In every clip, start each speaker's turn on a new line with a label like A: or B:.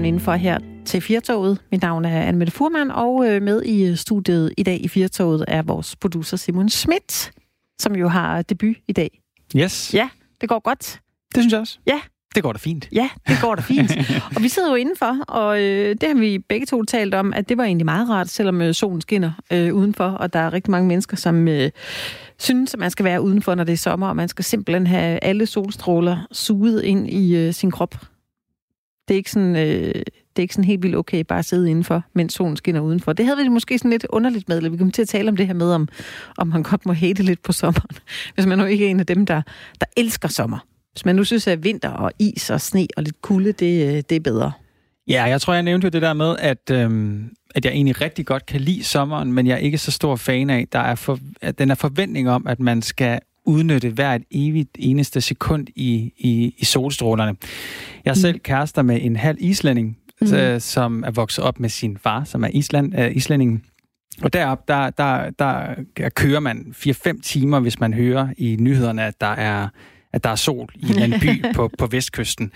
A: velkommen indenfor her til Firtoget. Mit navn er Anne-Mette Furman, og øh, med i studiet i dag i Firtoget er vores producer Simon Schmidt, som jo har debut i dag.
B: Yes.
A: Ja, det går godt.
B: Det synes jeg også.
A: Ja.
B: Det går da fint.
A: Ja, det går da fint. og vi sidder jo indenfor, og øh, det har vi begge to talt om, at det var egentlig meget rart, selvom øh, solen skinner øh, udenfor, og der er rigtig mange mennesker, som øh, synes, at man skal være udenfor, når det er sommer, og man skal simpelthen have alle solstråler suget ind i øh, sin krop. Det er ikke sådan... Øh, det er ikke sådan helt vildt okay bare at sidde indenfor, mens solen skinner udenfor. Det havde vi måske sådan lidt underligt med, eller vi kom til at tale om det her med, om, om man godt må hate lidt på sommeren, hvis man nu ikke er en af dem, der, der elsker sommer. Hvis man nu synes, at vinter og is og sne og lidt kulde, det, øh, det er bedre.
B: Ja, jeg tror, jeg nævnte jo det der med, at, øhm, at jeg egentlig rigtig godt kan lide sommeren, men jeg er ikke så stor fan af, der er for, at den er forventning om, at man skal udnytte hvert evigt eneste sekund i, i, i solstrålerne. Jeg er selv mm. kærester med en halv islænding, mm. øh, som er vokset op med sin far, som er island, øh, islændingen. Og derop, der, der, der kører man 4-5 timer, hvis man hører i nyhederne, at der er at der er sol i en eller anden by på, på vestkysten.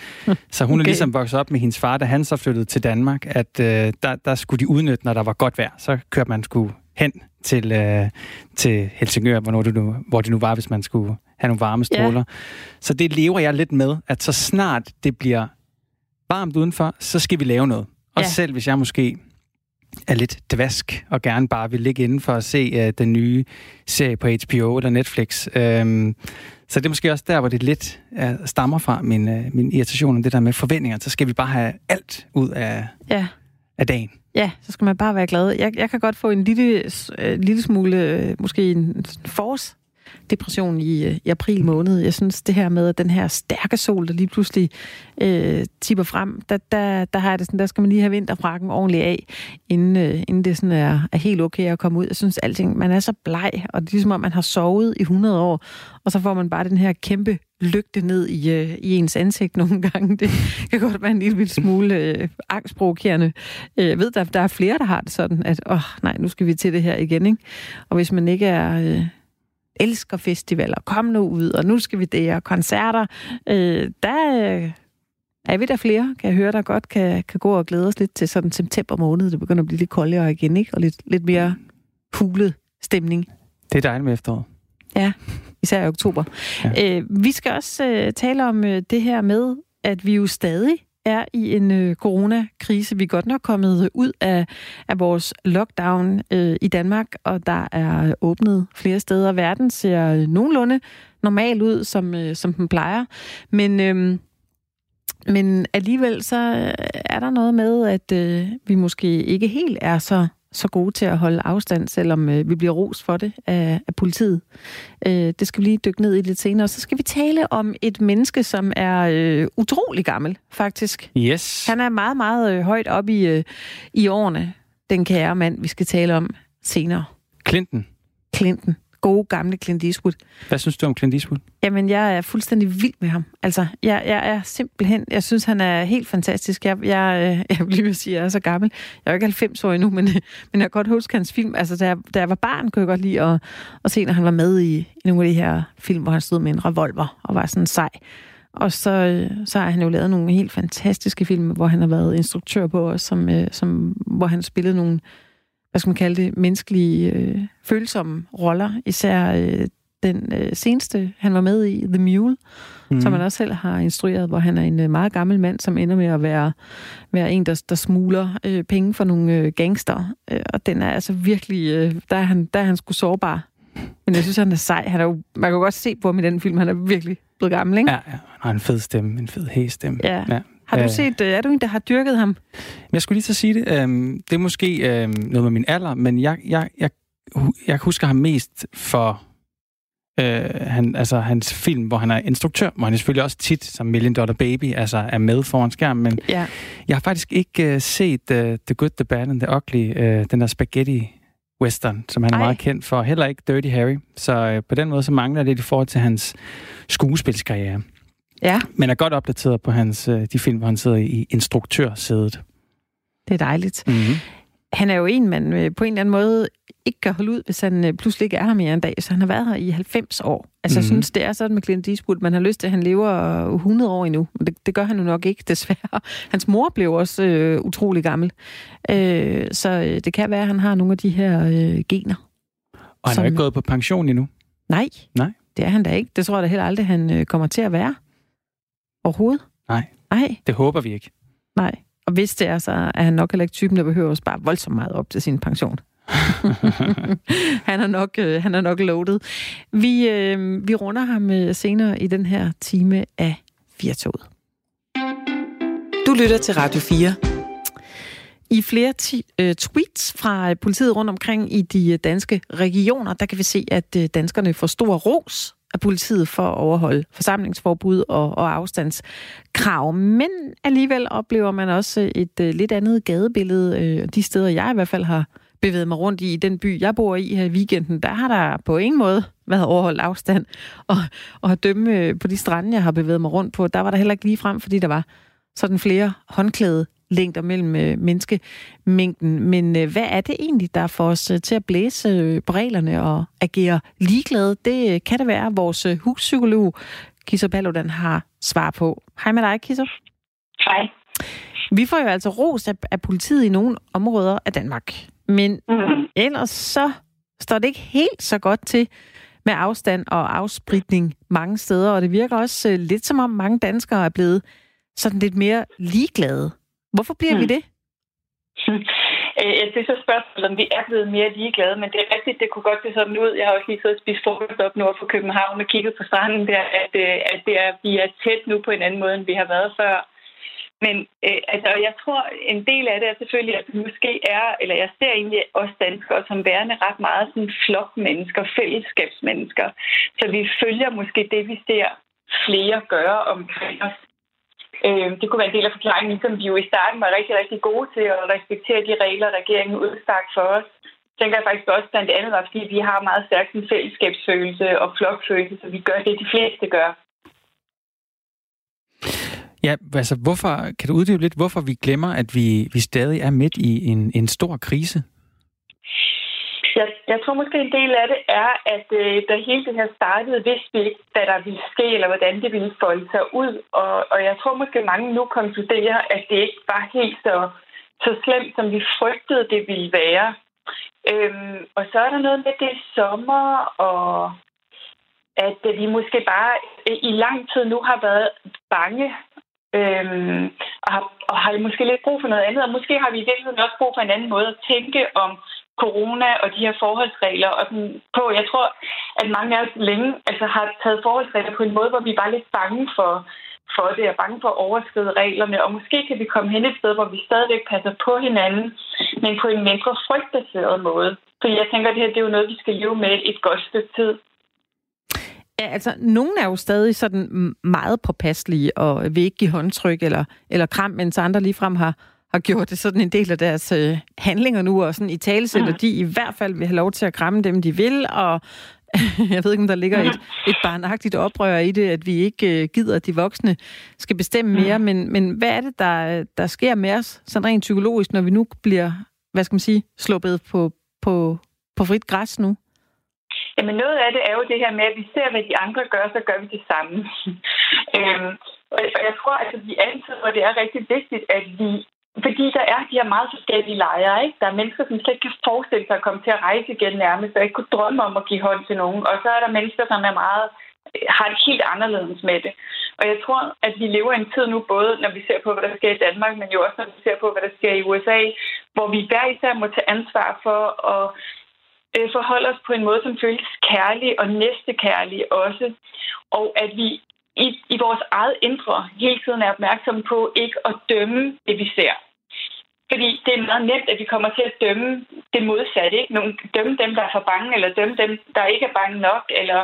B: Så hun okay. er ligesom vokset op med hendes far, da han så flyttede til Danmark, at øh, der, der skulle de udnytte, når der var godt vejr. Så kørte man sgu hen til, øh, til Helsingør, hvor, det nu, hvor det nu var, hvis man skulle have nogle varme stråler. Ja. Så det lever jeg lidt med, at så snart det bliver varmt udenfor, så skal vi lave noget. Også ja. selv hvis jeg måske er lidt dvask og gerne bare vil ligge inden for at se uh, den nye serie på HBO eller Netflix. Um, så det er måske også der, hvor det lidt uh, stammer fra, min, uh, min irritation om det der med forventninger. Så skal vi bare have alt ud af, ja. af dagen.
A: Ja, så skal man bare være glad. Jeg, jeg kan godt få en lille, øh, lille smule, øh, måske en force depression i, øh, i april måned. Jeg synes, det her med, at den her stærke sol, der lige pludselig øh, tipper frem, der, der, der har jeg det sådan, der skal man lige have vinterfrakken ordentligt af, inden, øh, inden det sådan er, er helt okay at komme ud. Jeg synes, alting, man er så bleg, og det er ligesom, om man har sovet i 100 år, og så får man bare den her kæmpe lygte ned i, øh, i ens ansigt nogle gange. Det kan godt være en lille smule øh, angstprovokerende. Øh, jeg ved, der, der er flere, der har det sådan, at åh, nej, nu skal vi til det her igen. Ikke? Og hvis man ikke er... Øh, elsker festivaler, kom nu ud, og nu skal vi det, og koncerter. Øh, der øh, er vi der flere, kan jeg høre, der godt kan, kan gå og glæde os lidt til sådan september måned. Det begynder at blive lidt koldere igen, ikke? Og lidt, lidt mere fulet stemning.
B: Det er dejligt med efteråret.
A: Ja, især i oktober. Ja. Øh, vi skal også øh, tale om øh, det her med, at vi jo stadig er i en øh, coronakrise. Vi er godt nok kommet ud af, af vores lockdown øh, i Danmark, og der er åbnet flere steder. Verden ser nogenlunde normal ud, som, øh, som den plejer. Men, øh, men alligevel så øh, er der noget med, at øh, vi måske ikke helt er så så gode til at holde afstand, selvom øh, vi bliver ros for det af, af politiet. Øh, det skal vi lige dykke ned i lidt senere. Så skal vi tale om et menneske, som er øh, utrolig gammel, faktisk.
B: Yes.
A: Han er meget, meget øh, højt op i, øh, i årene, den kære mand, vi skal tale om senere.
B: Clinton.
A: Clinton gode gamle Clint Eastwood.
B: Hvad synes du om Clint Eastwood?
A: Jamen, jeg er fuldstændig vild med ham. Altså, jeg, jeg er simpelthen... Jeg synes, han er helt fantastisk. Jeg, jeg, øh, jeg vil lige sige, at jeg er så gammel. Jeg er jo ikke 90 år endnu, men, men jeg kan godt huske hans film. Altså, da jeg, da jeg var barn, kunne jeg godt lide at, at se, når han var med i, i nogle af de her film, hvor han stod med en revolver og var sådan sej. Og så, øh, så har han jo lavet nogle helt fantastiske film, hvor han har været instruktør på os, som, øh, som, hvor han spillede nogle hvad skal man kalde det, menneskelige, øh, følsomme roller. Især øh, den øh, seneste, han var med i, The Mule, mm. som han også selv har instrueret, hvor han er en øh, meget gammel mand, som ender med at være, være en, der, der smugler øh, penge for nogle øh, gangster. Øh, og den er altså virkelig, øh, der, er han, der er han sgu sårbar. Men jeg synes, han er sej. Han er jo, man kan godt se på ham i den film, han er virkelig blevet gammel, ikke?
B: Ja, ja. han har en fed stemme, en fed hæstemme.
A: Ja. ja. Har du øh, set, øh, er du en, der har dyrket ham?
B: Jeg skulle lige så sige det. Øhm, det er måske øhm, noget med min alder, men jeg, jeg, jeg, jeg husker ham mest for øh, han, altså, hans film, hvor han er instruktør, hvor han selvfølgelig også tit, som Million Dollar Baby, altså er med foran skærmen, men ja. jeg har faktisk ikke uh, set uh, The Good, The Bad and The Ugly, uh, den der spaghetti western, som han er Ej. meget kendt for. Heller ikke Dirty Harry. Så uh, på den måde, så mangler det i forhold til hans skuespilskarriere.
A: Ja.
B: Men er godt opdateret på hans, øh, de film, hvor han sidder i instruktørsædet.
A: Det er dejligt. Mm-hmm. han er jo en, man øh, på en eller anden måde ikke kan holde ud, hvis han øh, pludselig ikke er her mere en dag. Så han har været her i 90 år. Altså, mm. jeg mhm. synes, det er sådan med Clint Eastwood. Man har lyst til, at han lever 100 år endnu. Men det, det gør han jo nok ikke, desværre. Hans mor blev også øh, utrolig gammel. Øh, så det kan være, at han har nogle af de her øh, gener.
B: Og han som... er ikke gået på pension endnu?
A: Nej.
B: Nej.
A: Det er han da ikke. Det tror jeg da heller aldrig, han kommer til at være. Overhovedet.
B: Nej.
A: Nej.
B: Det håber vi ikke.
A: Nej. Og hvis det er, så er han nok heller ikke typen, der behøver at spare voldsomt meget op til sin pension. han, er nok, øh, han er nok loaded. Vi, øh, vi runder ham øh, senere i den her time af Firtoget.
C: Du lytter til Radio 4.
A: I flere ti- øh, tweets fra politiet rundt omkring i de danske regioner, der kan vi se, at øh, danskerne får stor ros af politiet for at overholde forsamlingsforbud og, og afstandskrav. Men alligevel oplever man også et uh, lidt andet gadebillede. Uh, de steder, jeg i hvert fald har bevæget mig rundt i, i den by, jeg bor i her i weekenden, der har der på ingen måde været overholdt afstand. Og, og at dømme øh, på de strande, jeg har bevæget mig rundt på, der var der heller ikke lige frem, fordi der var sådan flere håndklæde længder mellem øh, menneskemængden. Men øh, hvad er det egentlig, der får os øh, til at blæse øh, på reglerne og agere ligeglade? Det øh, kan det være, vores øh, huspsykolog Kisser Paludan har svar på. Hej med dig, Kisser.
D: Hej.
A: Vi får jo altså ros af, af politiet i nogle områder af Danmark. Men mm-hmm. ellers så står det ikke helt så godt til med afstand og afspritning mange steder, og det virker også lidt som om mange danskere er blevet sådan lidt mere ligeglade Hvorfor bliver hmm. vi det?
D: Øh, det er så spørgsmålet, om vi er blevet mere ligeglade, men det er rigtigt, det kunne godt se sådan ud. Jeg har også lige siddet og spist frokost op nord for København og kigget på stranden der, at, øh, at det er, vi er tæt nu på en anden måde, end vi har været før. Men øh, altså, jeg tror, en del af det er selvfølgelig, at vi måske er, eller jeg ser egentlig også danskere som værende ret meget sådan flokmennesker, fællesskabsmennesker. Så vi følger måske det, vi ser flere gøre omkring os. Øh, det kunne være en del af forklaringen, ligesom vi jo i starten var rigtig, rigtig gode til at respektere de regler, regeringen udstak for os. Jeg tænker jeg faktisk også blandt andet, fordi vi har meget stærkt en fællesskabsfølelse og flokfølelse, så vi gør det, de fleste gør.
B: Ja, altså hvorfor, kan du uddybe lidt, hvorfor vi glemmer, at vi, vi stadig er midt i en, en stor krise?
D: Altså, jeg, jeg tror måske en del af det er, at øh, da hele det her startede, vidste vi ikke, hvad der ville ske, eller hvordan det ville folde sig ud. Og, og jeg tror måske mange nu konkluderer, at det ikke var helt så, så slemt, som vi frygtede, det ville være. Øhm, og så er der noget med det sommer, og at øh, vi måske bare øh, i lang tid nu har været bange øhm, og, har, og har måske lidt brug for noget andet. Og måske har vi i virkeligheden også brug for en anden måde at tænke om corona og de her forholdsregler og sådan på. Jeg tror, at mange af os længe altså, har taget forholdsregler på en måde, hvor vi er bare lidt bange for, for det, og bange for at overskride reglerne. Og måske kan vi komme hen et sted, hvor vi stadigvæk passer på hinanden, men på en mindre frygtbaseret måde. For jeg tænker, at det her det er jo noget, vi skal leve med et godt stykke tid.
A: Ja, altså, nogen er jo stadig sådan meget påpasselige og vil ikke give håndtryk eller, eller kram, mens andre ligefrem har, har gjort det sådan en del af deres øh, handlinger nu, og sådan i tale mm. de i hvert fald vil have lov til at kramme dem, de vil, og jeg ved ikke, om der ligger et, et barnagtigt oprør i det, at vi ikke øh, gider, at de voksne skal bestemme mere, mm. men, men hvad er det, der, der sker med os, sådan rent psykologisk, når vi nu bliver, hvad skal man sige, sluppet på, på, på frit græs nu?
D: Jamen noget af det er jo det her med, at vi ser, hvad de andre gør, så gør vi det samme. øhm, og jeg tror, at vi altid, hvor det er rigtig vigtigt, at vi fordi der er de her meget forskellige lejre. Ikke? Der er mennesker, som slet ikke kan forestille sig at komme til at rejse igen nærmest, og ikke kunne drømme om at give hånd til nogen. Og så er der mennesker, som er meget har det helt anderledes med det. Og jeg tror, at vi lever i en tid nu, både når vi ser på, hvad der sker i Danmark, men jo også når vi ser på, hvad der sker i USA, hvor vi hver især må tage ansvar for at øh, forholde os på en måde, som føles kærlig og næstekærlig også. Og at vi i, i vores eget indre hele tiden er opmærksomme på ikke at dømme det, vi ser. Fordi det er meget nemt, at vi kommer til at dømme det modsatte. Ikke? Nogle, dømme dem, der er for bange, eller dømme dem, der ikke er bange nok. Eller,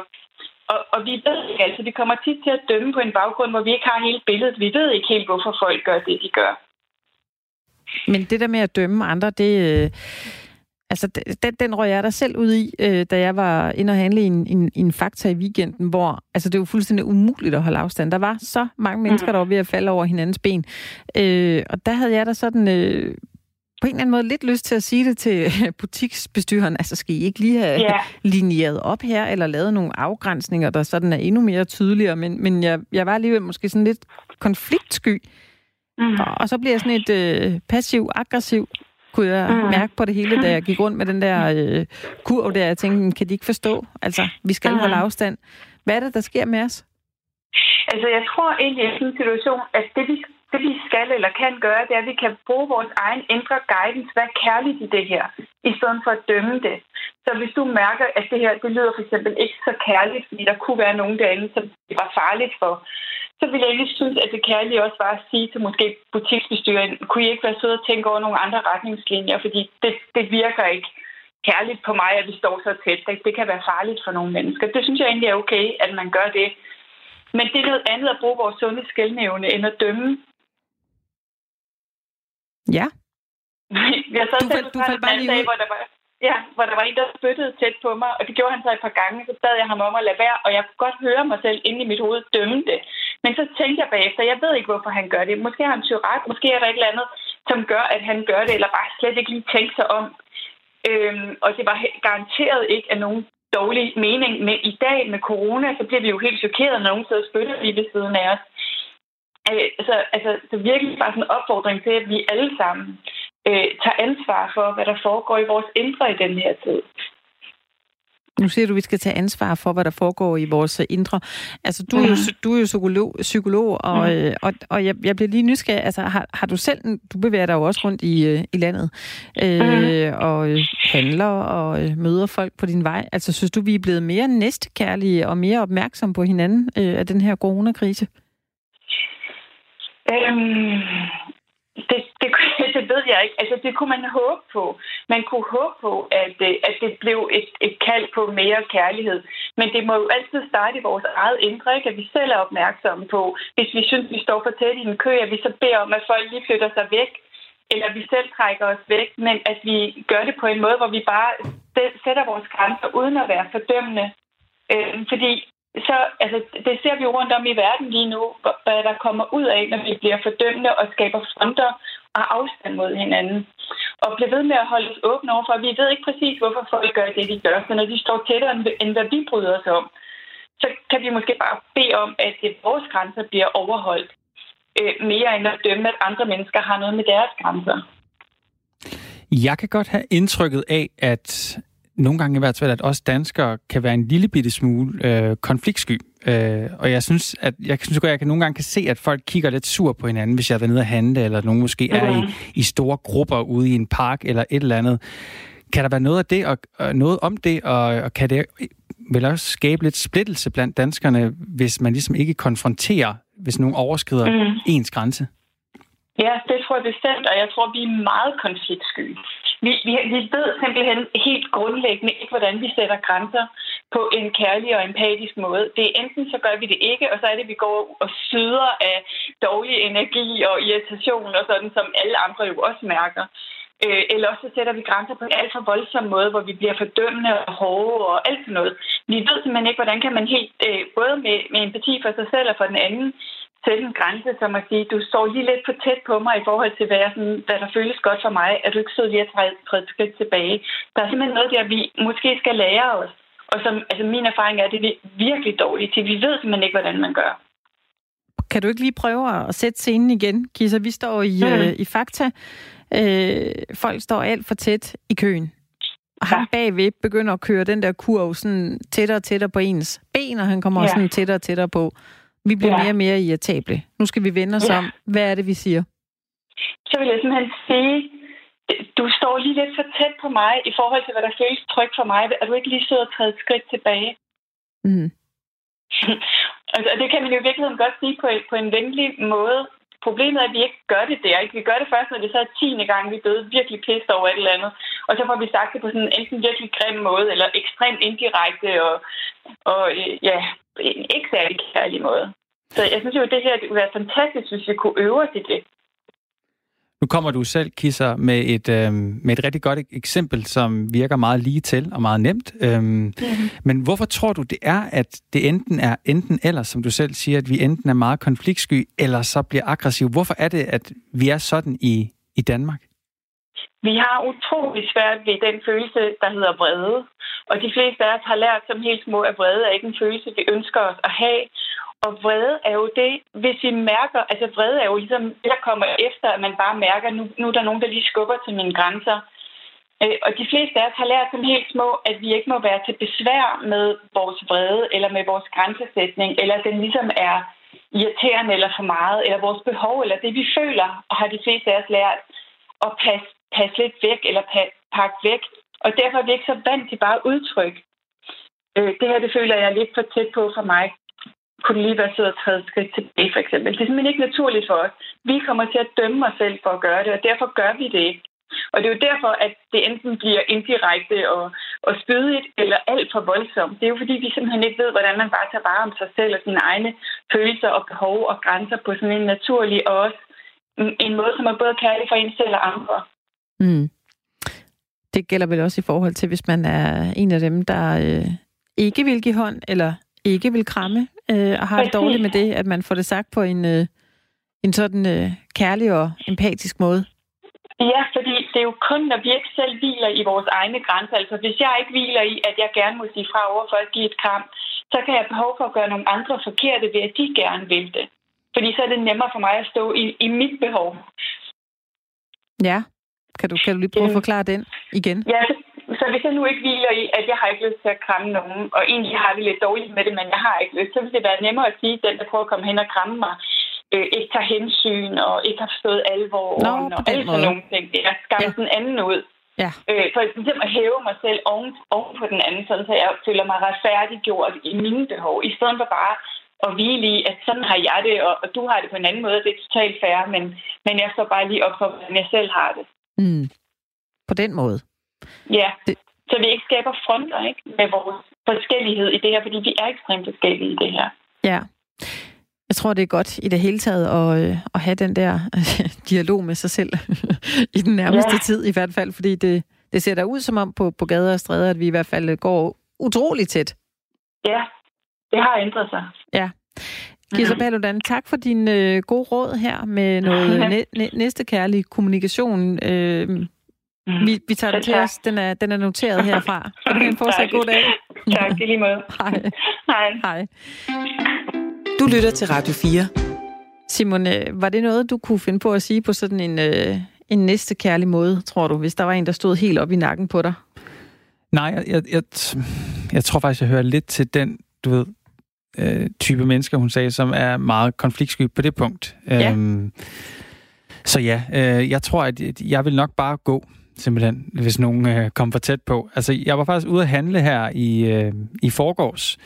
D: og, og vi ved ikke, altså vi kommer tit til at dømme på en baggrund, hvor vi ikke har hele billedet. Vi ved ikke helt, hvorfor folk gør det, de gør.
A: Men det der med at dømme andre, det, øh, Altså, den, den røg jeg der selv ud i, øh, da jeg var inde og handle i en, en, en fakta i weekenden, hvor altså, det var fuldstændig umuligt at holde afstand. Der var så mange mennesker, der var ved at falde over hinandens ben. Øh, og der havde jeg da sådan... Øh, på en eller anden måde lidt lyst til at sige det til butiksbestyreren. Altså, skal I ikke lige have yeah. linjeret op her, eller lavet nogle afgrænsninger, der sådan er endnu mere tydeligere? Men, men jeg, jeg var alligevel måske sådan lidt konfliktsky. Mm. Og, og så bliver jeg sådan et øh, passiv-aggressiv kunne jeg mm. mærke på det hele, da jeg gik rundt med den der øh, kurv der. Jeg tænkte, kan de ikke forstå? Altså, vi skal mm. holde afstand. Hvad er det, der sker med os?
D: Altså, jeg tror egentlig i sådan en situation, at det vi, det, vi skal eller kan gøre, det er, at vi kan bruge vores egen indre guidance. Hvad er kærligt i det her? I stedet for at dømme det. Så hvis du mærker, at det her, det lyder for eksempel ikke så kærligt, fordi der kunne være nogen derinde, som det var farligt for, så vil jeg ikke synes, at det kærlige også var at sige til måske butiksbestyreren, kunne I ikke være søde og tænke over nogle andre retningslinjer, fordi det, det virker ikke kærligt på mig, at vi står så tæt. Det kan være farligt for nogle mennesker. Det synes jeg egentlig er okay, at man gør det. Men det er noget andet at bruge vores sunde skældnævne, end at dømme.
A: Ja.
D: jeg sad du, fald, du faldt bare lige ud. Hvor der var, ja, hvor der var en, der spyttede tæt på mig, og det gjorde han så et par gange. Så bad jeg ham om at lade være, og jeg kunne godt høre mig selv inde i mit hoved dømme det. Men så tænkte jeg bagefter, jeg ved ikke, hvorfor han gør det. Måske har han tyret, måske er der et eller andet, som gør, at han gør det, eller bare slet ikke lige tænke sig om. Øhm, og det var garanteret ikke af nogen dårlig mening. Men i dag med corona, så bliver vi jo helt chokeret, når nogen sidder og spytter lige ved siden af os. Øh, så altså, det er virkelig bare sådan en opfordring til, at vi alle sammen øh, tager ansvar for, hvad der foregår i vores indre i den her tid.
A: Nu siger du, at vi skal tage ansvar for, hvad der foregår i vores indre. Altså, du er jo, mhm. du er jo psykolog, psykolog og, mm. øh, og, og jeg, jeg bliver lige nysgerrig. Altså, har, har du selv... Du bevæger dig jo også rundt i, øh, i landet øh, mm. og øh, handler og øh, møder folk på din vej. Altså, synes du, vi er blevet mere næstekærlige og mere opmærksomme på hinanden øh, af den her coronakrise?
D: Øhm, det, det, det ved jeg ikke. Altså, det kunne man håbe på. Man kunne håbe på, at, øh, at det blev et, et kald på mere kærlighed. Men det må jo altid starte i vores eget indre, ikke? at vi selv er opmærksomme på, hvis vi synes, vi står for tæt i en kø, at vi så beder om, at folk lige flytter sig væk, eller vi selv trækker os væk, men at vi gør det på en måde, hvor vi bare sætter vores grænser uden at være fordømmende. Øh, fordi så, altså, det ser vi rundt om i verden lige nu, hvad der kommer ud af, når vi bliver fordømmende og skaber fronter og afstand mod hinanden. Og bliver ved med at holde os åbne overfor. Vi ved ikke præcis, hvorfor folk gør det, de gør. Så når de står tættere, end hvad vi bryder os om, så kan vi måske bare bede om, at vores grænser bliver overholdt øh, mere end at dømme, at andre mennesker har noget med deres grænser.
B: Jeg kan godt have indtrykket af, at nogle gange i hvert fald, at os danskere kan være en lille bitte smule øh, konfliktsky. Øh, og jeg synes, at jeg synes at jeg kan nogle gange kan se, at folk kigger lidt sur på hinanden, hvis jeg er været nede at handle, eller nogen måske er i, i store grupper ude i en park eller et eller andet. Kan der være noget af det, og, og noget om det, og, og kan det vel også skabe lidt splittelse blandt danskerne, hvis man ligesom ikke konfronterer, hvis nogen overskrider mm. ens grænse?
D: Ja, det tror jeg bestemt, og jeg tror, vi er meget konfliktsky. Vi, vi, vi ved simpelthen helt grundlæggende ikke, hvordan vi sætter grænser på en kærlig og empatisk måde. Det er enten så gør vi det ikke, og så er det, at vi går og syder af dårlig energi og irritation og sådan, som alle andre jo også mærker. Øh, eller også så sætter vi grænser på en alt for voldsom måde, hvor vi bliver fordømmende og hårde og alt sådan noget. Vi ved simpelthen ikke, hvordan kan man helt, øh, både med, med empati for sig selv og for den anden, sætte en grænse, som at sige, du står lige lidt for tæt på mig i forhold til, hvad, jeg sådan, hvad der føles godt for mig. Er du ikke sød lige at træde, træde et skridt tilbage? Der er simpelthen noget der, vi måske skal lære os. Og som, altså min erfaring er, at det er virkelig dårligt til. Vi ved simpelthen ikke, hvordan man gør.
A: Kan du ikke lige prøve at sætte scenen igen, Kisa? Vi står i, mm. øh, i Fakta. Øh, folk står alt for tæt i køen. Og ja. bagved begynder at køre den der kurv sådan tættere og tættere på ens ben, og han kommer ja. også sådan tættere og tættere på. Vi bliver ja. mere og mere irritable. Nu skal vi vende os ja. om. Hvad er det, vi siger?
D: Så vil jeg simpelthen sige, du står lige lidt for tæt på mig i forhold til, hvad der føles trygt for mig. Er du ikke lige siddet og taget et skridt tilbage? Mm. altså, det kan man jo i virkeligheden godt sige på, på en venlig måde. Problemet er, at vi ikke gør det der. Ikke? Vi gør det først, når det så er tiende gang, vi er blevet virkelig pissed over et eller andet. Og så får vi sagt det på sådan enten virkelig grim måde, eller ekstremt indirekte, og, og øh, ja, en ikke særlig kærlig måde. Så jeg synes jo, at det her det ville være fantastisk, hvis vi kunne øve os i det.
B: Nu kommer du selv, Kisser, med et, øh, med et rigtig godt eksempel, som virker meget lige til og meget nemt. Øhm, mm-hmm. Men hvorfor tror du, det er, at det enten er enten eller, som du selv siger, at vi enten er meget konfliktsky, eller så bliver aggressiv? Hvorfor er det, at vi er sådan i, i Danmark?
D: Vi har utrolig svært ved den følelse, der hedder vrede. Og de fleste af os har lært som helt små, at vrede er ikke en følelse, vi ønsker os at have. Og vrede er jo det, hvis vi mærker, altså vrede er jo ligesom det, der kommer efter, at man bare mærker, nu, nu er der nogen, der lige skubber til mine grænser. Øh, og de fleste af os har lært som helt små, at vi ikke må være til besvær med vores vrede eller med vores grænsesætning, eller at den ligesom er irriterende eller for meget, eller vores behov, eller det vi føler, og har de fleste af os lært at passe, passe lidt væk eller pakke væk. Og derfor er vi ikke så vant til bare udtryk. Øh, det her, det føler jeg lidt for tæt på for mig. Kunne lige være sød at træde skridt tilbage, for eksempel. Det er simpelthen ikke naturligt for os. Vi kommer til at dømme os selv for at gøre det, og derfor gør vi det ikke. Og det er jo derfor, at det enten bliver indirekte og, og spydigt, eller alt for voldsomt. Det er jo fordi, vi simpelthen ikke ved, hvordan man bare tager vare om sig selv og sine egne følelser og behov og grænser på sådan en naturlig og også en måde, som er både kærlig for en selv og andre.
A: Mm. Det gælder vel også i forhold til, hvis man er en af dem, der øh, ikke vil give hånd, eller ikke vil kramme, øh, og har Præcis. det dårligt med det, at man får det sagt på en, øh, en sådan øh, kærlig og empatisk måde.
D: Ja, fordi det er jo kun, når vi ikke selv hviler i vores egne grænser. Altså, hvis jeg ikke hviler i, at jeg gerne må sige fra over for at give et kram, så kan jeg behov for at gøre nogle andre forkerte ved, at de gerne vil det. Fordi så er det nemmere for mig at stå i, i mit behov.
A: Ja. Kan du, kan du lige prøve at forklare den igen?
D: Ja, så hvis jeg nu ikke hviler i, at jeg har ikke lyst til at kramme nogen, og egentlig har det lidt dårligt med det, men jeg har ikke lyst, så vil det være nemmere at sige, at den, der prøver at komme hen og kramme mig, øh, ikke tager hensyn og ikke har forstået alvoren Nå, og alle sådan nogle ting. Det er skabt ja. den anden ud.
A: Ja.
D: Øh, for eksempel at hæve mig selv oven, oven på den anden, så jeg føler mig retfærdiggjort i mine behov, i stedet for bare at hvile i, at sådan har jeg det, og, og du har det på en anden måde, det er totalt fair, men, men jeg står bare lige op for, hvordan jeg selv har det.
A: Mm. På den måde?
D: Ja, det... så vi ikke skaber fronter ikke, med vores forskellighed i det her, fordi vi er ekstremt forskellige i det her.
A: Ja. Jeg tror, det er godt i det hele taget at, øh, at have den der dialog med sig selv i den nærmeste ja. tid i hvert fald, fordi det, det ser da ud som om på, på gader og stræder, at vi i hvert fald går utroligt tæt.
D: Ja, det har ændret sig.
A: Ja. Kisa Paludan, tak for din øh, gode råd her med noget næ- næ- næste kærlig kommunikation. Øh, mm. vi, vi tager den til os. Den er, den er noteret herfra. Kan du have en fortsat god dag?
D: tak, i lige måde.
A: Hej.
D: Hej.
A: Hej.
C: Du lytter til Radio 4.
A: Simon, var det noget, du kunne finde på at sige på sådan en, øh, en næste kærlig måde, tror du, hvis der var en, der stod helt op i nakken på dig?
B: Nej, jeg, jeg, jeg tror faktisk, jeg hører lidt til den, du ved, øh, type mennesker, hun sagde, som er meget konfliktsky på det punkt.
A: Ja. Øhm,
B: så ja, øh, jeg tror, at jeg vil nok bare gå, simpelthen, hvis nogen øh, kom for tæt på. Altså, jeg var faktisk ude at handle her i, øh, i forgårs,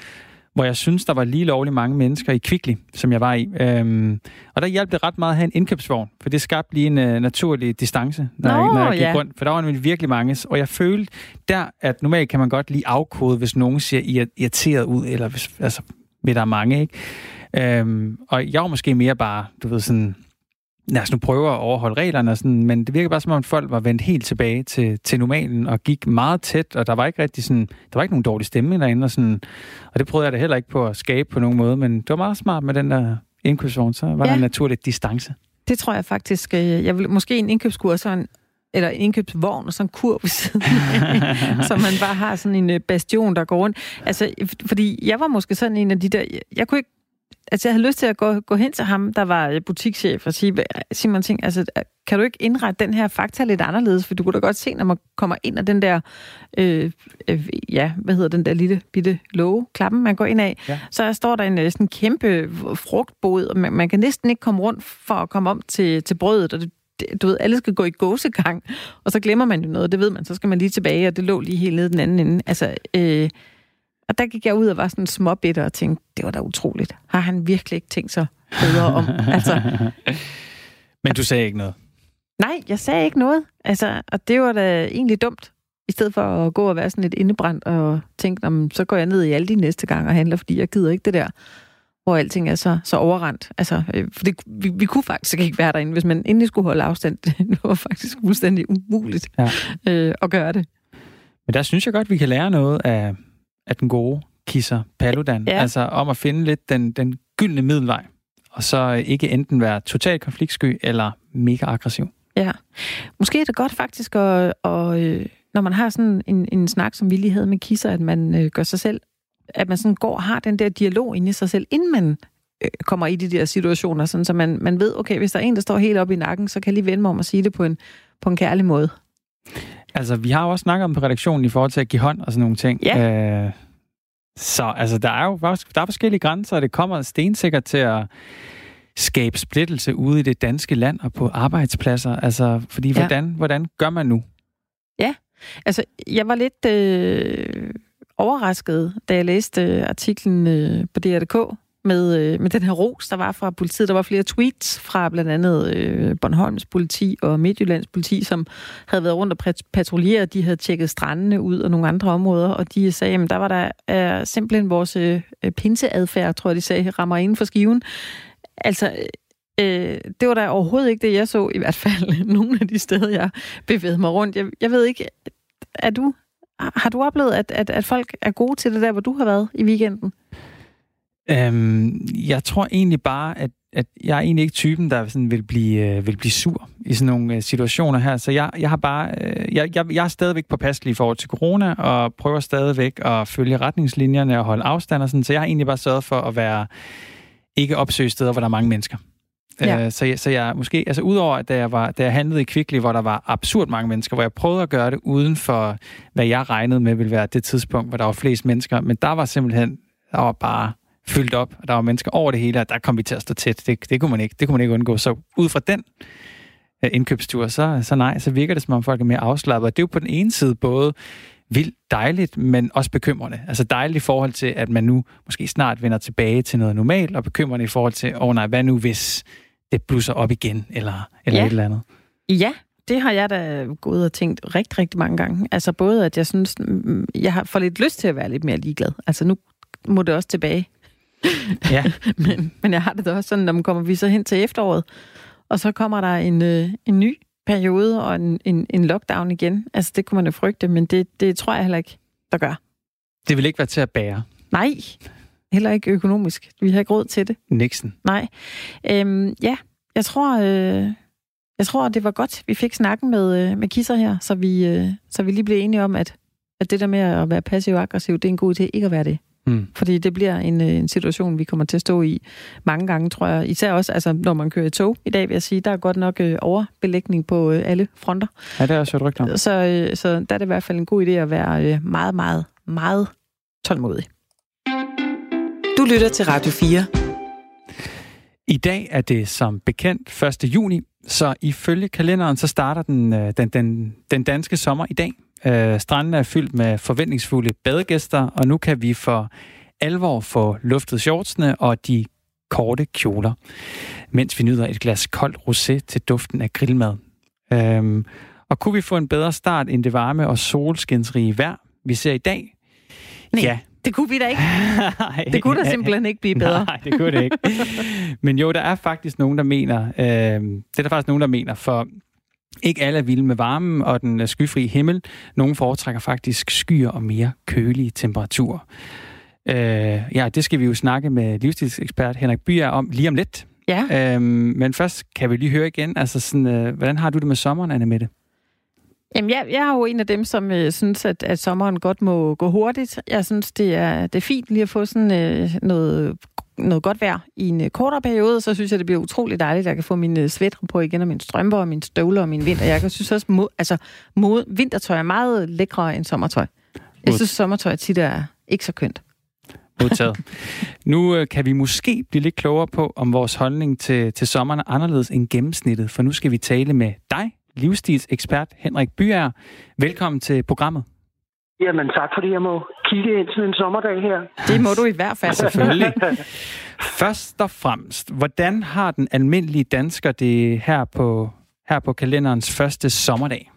B: hvor jeg synes, der var lige lovligt mange mennesker i Kvickly, som jeg var i. Øhm, og der hjalp det ret meget at have en indkøbsvogn, for det skabte lige en uh, naturlig distance, når, Nå, jeg, når jeg gik ja. rundt. For der var nemlig virkelig mange. Og jeg følte der, at normalt kan man godt lige afkode, hvis nogen ser irriteret ud, eller hvis, altså, ved der er mange, ikke? Øhm, og jeg var måske mere bare, du ved, sådan lad os nu prøve at overholde reglerne, og sådan, men det virker bare som om, folk var vendt helt tilbage til, til normalen og gik meget tæt, og der var ikke rigtig sådan, der var ikke nogen dårlig stemning derinde, og, sådan, og det prøvede jeg da heller ikke på at skabe på nogen måde, men det var meget smart med den der indkøbsvogn, så var ja. der en naturlig distance.
A: Det tror jeg faktisk. Øh, jeg vil, måske en indkøbskur, så en, eller en indkøbsvogn og sådan en kur ved siden så man bare har sådan en øh, bastion, der går rundt. Altså, fordi jeg var måske sådan en af de der, jeg kunne ikke altså jeg havde lyst til at gå, gå hen til ham, der var øh, butikschef, og sige, Simon Ting, altså, kan du ikke indrette den her fakta lidt anderledes? For du kunne da godt se, når man kommer ind af den der, øh, øh, ja, hvad hedder den der lille bitte låge, klappen, man går ind af, ja. så står der en øh, sådan kæmpe frugtbod, og man, man kan næsten ikke komme rundt for at komme om til, til brødet, og det, du ved, alle skal gå i gåsegang, og så glemmer man jo noget, det ved man, så skal man lige tilbage, og det lå lige helt nede den anden ende. Altså, øh, og der gik jeg ud og var sådan småbitter og tænkte, det var da utroligt. Har han virkelig ikke tænkt sig bedre om? altså,
B: Men du sagde ikke noget?
A: Nej, jeg sagde ikke noget. Altså, og det var da egentlig dumt. I stedet for at gå og være sådan lidt indebrændt og tænke, om, så går jeg ned i alle de næste gang og handler, fordi jeg gider ikke det der, hvor alting er så, så overrendt. Altså, øh, for det, vi, vi kunne faktisk ikke være derinde, hvis man endelig skulle holde afstand. Det var faktisk fuldstændig umuligt ja. øh, at gøre det.
B: Men der synes jeg godt, vi kan lære noget af, af den gode kisser Paludan. Ja. Altså om at finde lidt den, den gyldne middelvej. Og så ikke enten være totalt konfliktsky eller mega aggressiv.
A: Ja. Måske er det godt faktisk, at, at, øh, når man har sådan en, en snak, som vi lige havde med Kisser, at man øh, gør sig selv, at man sådan går og har den der dialog inde i sig selv, inden man øh, kommer i de der situationer, sådan, så man, man ved, okay, hvis der er en, der står helt op i nakken, så kan jeg lige vende mig om at sige det på en, på en kærlig måde.
B: Altså, vi har jo også snakket om på redaktionen i forhold til at give hånd og sådan nogle ting.
A: Ja.
B: Øh, så altså, der er jo der er forskellige grænser, og det kommer stensikkert til at skabe splittelse ude i det danske land og på arbejdspladser. Altså, fordi
A: Ja.
B: hvordan, hvordan gør man nu?
A: Altså, jeg var lidt øh, overrasket, da jeg læste øh, artiklen øh, på DR.dk med, øh, med den her ros, der var fra politiet. Der var flere tweets fra blandt andet øh, Bornholms politi og Midtjyllands politi, som havde været rundt og patruljeret. De havde tjekket strandene ud og nogle andre områder, og de sagde, at der var der øh, simpelthen vores øh, pinseadfærd, tror jeg, de sagde, rammer inden for skiven. Altså, øh, det var da overhovedet ikke det, jeg så, i hvert fald nogle af de steder, jeg bevægede mig rundt. Jeg, jeg ved ikke, er du, har du oplevet, at, at, at folk er gode til det der, hvor du har været i weekenden?
B: Øhm, jeg tror egentlig bare, at, at jeg er egentlig ikke typen, der sådan vil, blive, øh, vil blive sur i sådan nogle øh, situationer her. Så jeg, jeg har bare, øh, jeg, jeg, jeg er stadigvæk påpasselig i forhold til corona, og prøver stadigvæk at følge retningslinjerne og holde afstand og sådan. Så jeg har egentlig bare sørget for at være ikke opsøge steder, hvor der er mange mennesker.
A: Ja.
B: Øh, så, jeg, så jeg måske, altså udover at da jeg, var, da jeg handlede i Kvickly, hvor der var absurd mange mennesker, hvor jeg prøvede at gøre det uden for, hvad jeg regnede med ville være det tidspunkt, hvor der var flest mennesker, men der var simpelthen, der var bare fyldt op, og der var mennesker over det hele, og der kom vi til at stå tæt. Det, det, kunne, man ikke, det kunne man ikke undgå. Så ud fra den øh, indkøbstur, så, så nej, så virker det som om folk er mere afslappet. Og det er jo på den ene side både vildt dejligt, men også bekymrende. Altså dejligt i forhold til, at man nu måske snart vender tilbage til noget normalt, og bekymrende i forhold til, åh oh, nej, hvad nu hvis det blusser op igen, eller, eller
A: Ja.
B: et eller andet.
A: Ja, det har jeg da gået og tænkt rigtig, rigtig mange gange. Altså både, at jeg synes, mm, jeg har for lidt lyst til at være lidt mere ligeglad. Altså nu må det også tilbage.
B: Ja,
A: Men, men jeg har det da også sådan, når man kommer vi så hen til efteråret, og så kommer der en, øh, en ny periode og en, en, en lockdown igen. Altså det kunne man jo frygte, men det, det tror jeg heller ikke, der gør.
B: det vil ikke være til at bære.
A: Nej, heller ikke økonomisk. Vi har ikke råd til det.
B: Nixon.
A: Nej. Øhm, ja, jeg tror, øh, jeg tror, det var godt, vi fik snakken med, øh, med Kisser her, så vi, øh, så vi lige blev enige om, at, at det der med at være passiv og aggressiv, det er en god idé ikke at være det.
B: Hmm.
A: Fordi det bliver en, øh, en situation, vi kommer til at stå i mange gange, tror jeg. Især også, altså, når man kører i tog i dag, vil jeg sige, der er godt nok øh, overbelægning på øh, alle fronter.
B: Ja, det er også et rygte om.
A: Så, øh, så der er det i hvert fald en god idé at være øh, meget, meget, meget tålmodig.
C: Du lytter til Radio 4.
B: I dag er det som bekendt 1. juni, så ifølge kalenderen så starter den, øh, den, den, den danske sommer i dag. Øh, stranden er fyldt med forventningsfulde badegæster, og nu kan vi for alvor få luftet shortsene og de korte kjoler, mens vi nyder et glas koldt rosé til duften af grillmad. Øhm, og kunne vi få en bedre start end det varme og solskinsrige vejr, vi ser i dag?
A: Nej.
B: Ja,
A: Det kunne vi da ikke.
B: Nej.
A: Det kunne da simpelthen ikke blive bedre.
B: Nej, det kunne det ikke. Men jo, der er faktisk nogen, der mener, øh, det er der faktisk nogen, der mener, for ikke alle er vilde med varmen og den øh, skyfri himmel. Nogle foretrækker faktisk skyer og mere kølige temperaturer. Øh, ja, det skal vi jo snakke med livsstilsekspert Henrik Byer om lige om lidt.
A: Ja.
B: Øh, men først kan vi lige høre igen, altså sådan, øh, hvordan har du det med sommeren, Anne Mette?
A: Jamen, jeg, jeg er jo en af dem, som øh, synes, at, at sommeren godt må gå hurtigt. Jeg synes, det er, det er fint lige at få sådan øh, noget, noget godt vejr i en øh, kortere periode. Så synes jeg, det bliver utroligt dejligt, at jeg kan få mine øh, sweatre på igen, og mine strømper, og mine støvler, og min vinter. Jeg synes også, mod, altså, mod, vintertøj er meget lækre end sommertøj. Jeg synes, sommertøj tit er ikke så kønt.
B: Modtaget. nu øh, kan vi måske blive lidt klogere på, om vores holdning til, til sommeren er anderledes end gennemsnittet, for nu skal vi tale med dig, livsstilsekspert Henrik Byer. Velkommen til programmet.
E: Jamen tak, fordi jeg må kigge ind til en sommerdag her.
A: Det må du i hvert fald.
B: Selvfølgelig. Først og fremmest, hvordan har den almindelige dansker det her på, her på kalenderens første sommerdag?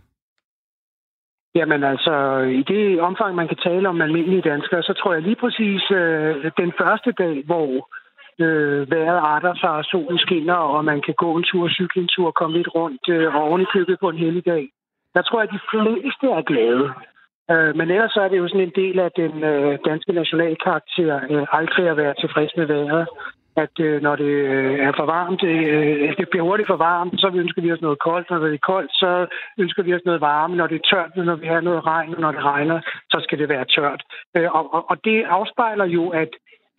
E: Jamen altså, i det omfang, man kan tale om almindelige danskere, så tror jeg lige præcis øh, den første dag, hvor øh, vejret arter sig, og solen skinner, og man kan gå en tur, cykle en tur, komme lidt rundt, øh, og oven i købet på en heldig dag. Der tror jeg, at de fleste er glade. Øh, men ellers så er det jo sådan en del af den øh, danske nationalkarakter, øh, aldrig at være tilfreds med vejret. at øh, når det øh, er for varmt, øh, øh det bliver hurtigt for varmt, så ønsker vi os noget koldt. Når det er koldt, så ønsker vi os noget varme. Når det er tørt, når vi har noget regn, og når det regner, så skal det være tørt. Øh, og, og, og det afspejler jo, at,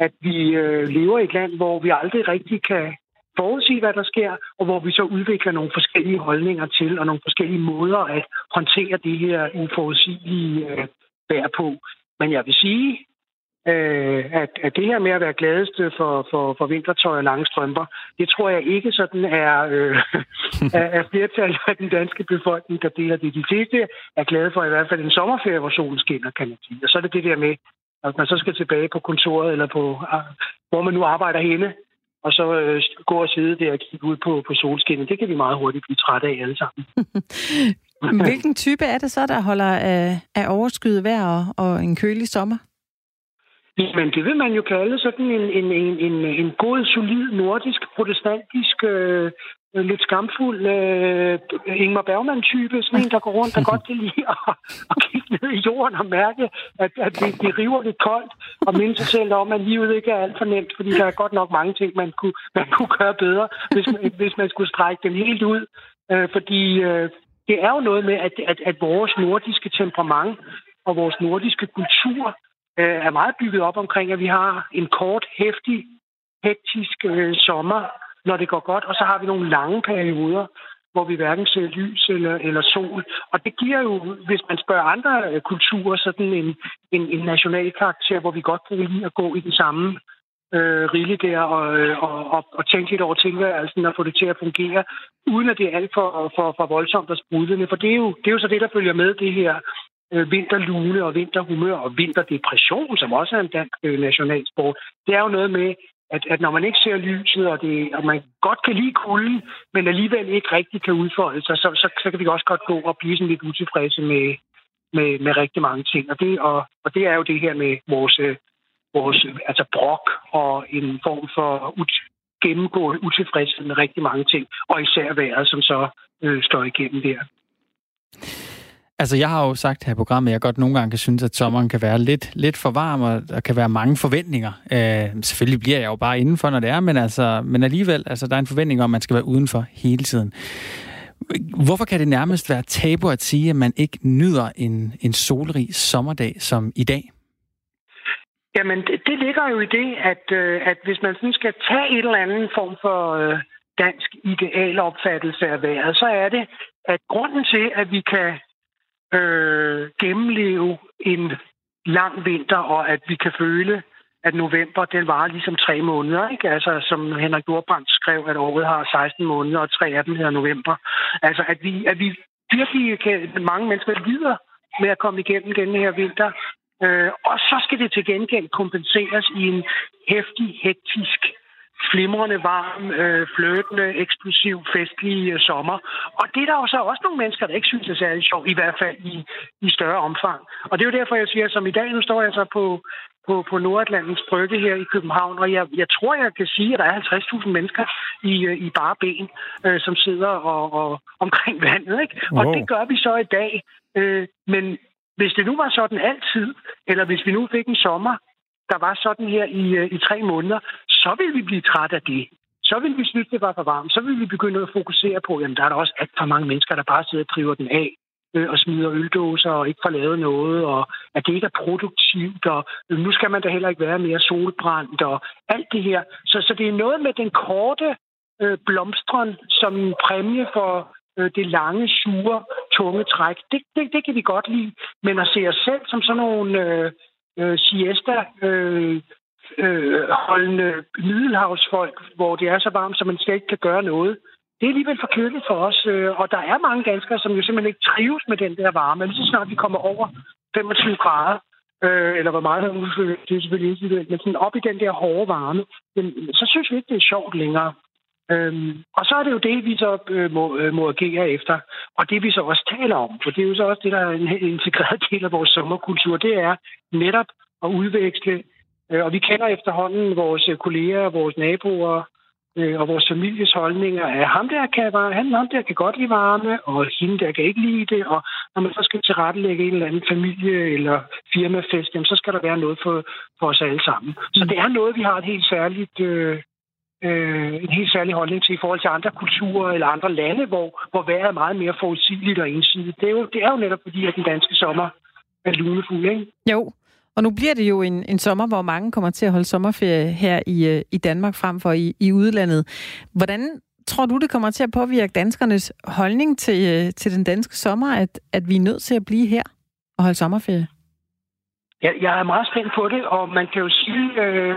E: at vi øh, lever i et land, hvor vi aldrig rigtig kan forudsige, hvad der sker, og hvor vi så udvikler nogle forskellige holdninger til, og nogle forskellige måder at håndtere det her uforudsigelige øh, vejr på. Men jeg vil sige, øh, at, at det her med at være gladeste for, for, for vintertøj og lange strømper, det tror jeg ikke sådan er, øh, er, er flertal af den danske befolkning, der deler det. De fleste er glade for i hvert fald en sommerferie, hvor solen skinner, kan man sige. Og så er det det der med, at man så skal tilbage på kontoret, eller på, hvor man nu arbejder henne, og så øh, gå og sidde der og kigge ud på, på solskinnet. Det kan vi meget hurtigt blive trætte af alle sammen.
A: Hvilken type er det så, der holder af, af overskyet vejr og, og en kølig sommer?
E: Men det vil man jo kalde sådan en, en, en, en, en god, solid, nordisk, protestantisk, øh, Øh, lidt skamfuld øh, Ingmar Bergman-type. Sådan en, der går rundt og godt kan lide at, at kigge ned i jorden og mærke, at, at det, det river lidt koldt, og minde sig selv om, at livet ikke er alt for nemt, fordi der er godt nok mange ting, man kunne, man kunne gøre bedre, hvis man, hvis man skulle strække den helt ud. Øh, fordi øh, det er jo noget med, at, at, at vores nordiske temperament og vores nordiske kultur øh, er meget bygget op omkring, at vi har en kort, hæftig, hektisk øh, sommer, når det går godt, og så har vi nogle lange perioder, hvor vi hverken ser lys eller, eller sol. Og det giver jo, hvis man spørger andre øh, kulturer, sådan en, en, en national karakter, hvor vi godt kan lide at gå i den samme øh, rille der og, øh, og, og, og tænke lidt over tilværelsen og få det til at fungere, uden at det er alt for, for, for voldsomt og sprudlende. For det er, jo, det er jo så det, der følger med det her øh, vinterlune og vinterhumør og vinterdepression, som også er en dansk øh, nationalsport. Det er jo noget med, at, at når man ikke ser lyset, og, det, og man godt kan lide kulden, men alligevel ikke rigtig kan udfolde sig, så, så, så kan vi også godt gå og blive sådan lidt utilfredse med, med, med rigtig mange ting. Og det, og, og det er jo det her med vores, vores altså brok og en form for ut, gennemgående utilfredshed med rigtig mange ting, og især vejret, som så øh, står igennem der.
B: Altså, jeg har jo sagt her i programmet, at jeg godt nogle gange kan synes, at sommeren kan være lidt, lidt for varm, og der kan være mange forventninger. Øh, selvfølgelig bliver jeg jo bare indenfor, når det er, men, altså, men alligevel, altså, der er en forventning om, at man skal være udenfor hele tiden. Hvorfor kan det nærmest være tabu at sige, at man ikke nyder en, en solrig sommerdag som i dag?
E: Jamen, det, ligger jo i det, at, øh, at hvis man sådan skal tage et eller andet form for øh, dansk idealopfattelse af vejret, så er det, at grunden til, at vi kan øh, gennemleve en lang vinter, og at vi kan føle, at november, den varer ligesom tre måneder, ikke? Altså, som Henrik Nordbrandt skrev, at året har 16 måneder, og tre af dem hedder november. Altså, at vi, at vi virkelig kan, mange mennesker lider med at komme igennem den her vinter. Øh, og så skal det til gengæld kompenseres i en hæftig, hektisk flimrende, varm, øh, fløtende, eksplosiv, festlig øh, sommer. Og det er der jo så også nogle mennesker, der ikke synes er særlig sjovt, i hvert fald i, i større omfang. Og det er jo derfor, jeg siger, som i dag, nu står jeg så på, på, på Nordatlantens brygge her i København, og jeg, jeg tror, jeg kan sige, at der er 50.000 mennesker i, øh, i bare ben, øh, som sidder og, og omkring vandet. Ikke? Wow. Og det gør vi så i dag. Øh, men hvis det nu var sådan altid, eller hvis vi nu fik en sommer, der var sådan her i, øh, i tre måneder, så vil vi blive træt af det. Så vil vi synes, det var for varmt. Så vil vi begynde at fokusere på, at der er der også alt for mange mennesker, der bare sidder og driver den af øh, og smider øldåser og ikke får lavet noget, og at det ikke er produktivt, og øh, nu skal man da heller ikke være mere solbrændt, og alt det her. Så, så det er noget med den korte øh, blomstren som en præmie for øh, det lange, sure, tunge træk. Det, det, det kan vi godt lide, men at se os selv som sådan nogle øh, øh, siesta øh, øh, holdende middelhavsfolk, hvor det er så varmt, så man slet ikke kan gøre noget. Det er alligevel for kedeligt for os, øh, og der er mange danskere, som jo simpelthen ikke trives med den der varme. Men så snart vi kommer over 25 grader, øh, eller hvor meget øh, det er selvfølgelig individuelt, men sådan op i den der hårde varme, men, så synes vi ikke, det er sjovt længere. Øhm, og så er det jo det, vi så øh, må, øh, må agere efter, og det vi så også taler om, for det er jo så også det, der er en integreret del af vores sommerkultur, det er netop at udveksle og vi kender efterhånden vores kolleger, vores naboer øh, og vores families holdninger af ham der kan, han, ham der kan godt lide varme, og hende der kan ikke lide det. Og når man så skal tilrettelægge en eller anden familie- eller firmafest, jamen, så skal der være noget for, for os alle sammen. Så det er noget, vi har et helt særligt øh, øh, en helt særlig holdning til i forhold til andre kulturer eller andre lande, hvor, hvor vejret er meget mere forudsigeligt og ensidigt. Det er jo, det er jo netop fordi, at den danske sommer er lunefuld, ikke?
A: Jo, og nu bliver det jo en, en sommer, hvor mange kommer til at holde sommerferie her i, øh, i Danmark frem for i, i udlandet. Hvordan tror du, det kommer til at påvirke danskernes holdning til, øh, til den danske sommer, at, at vi er nødt til at blive her og holde sommerferie?
E: Ja, jeg er meget spændt på det, og man kan jo sige øh,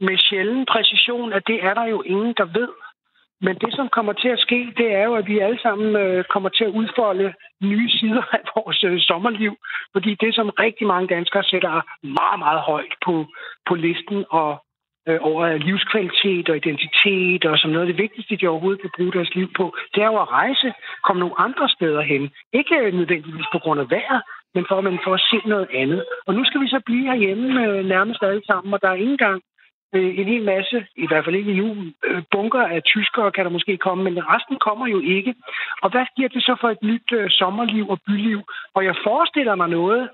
E: med sjælden præcision, at det er der jo ingen, der ved. Men det, som kommer til at ske, det er jo, at vi alle sammen øh, kommer til at udfolde nye sider af vores øh, sommerliv. Fordi det, som rigtig mange danskere sætter meget, meget højt på, på listen og øh, over livskvalitet og identitet og som noget af det vigtigste, de overhovedet kan bruge deres liv på, det er jo at rejse, komme nogle andre steder hen. Ikke øh, nødvendigvis på grund af vejr, men for, at man får at se noget andet. Og nu skal vi så blive herhjemme øh, nærmest alle sammen, og der er ikke engang Øh, en hel masse, i hvert fald ikke endnu, øh, bunker af tyskere kan der måske komme, men resten kommer jo ikke. Og hvad giver det så for et nyt øh, sommerliv og byliv? Og jeg forestiller mig noget,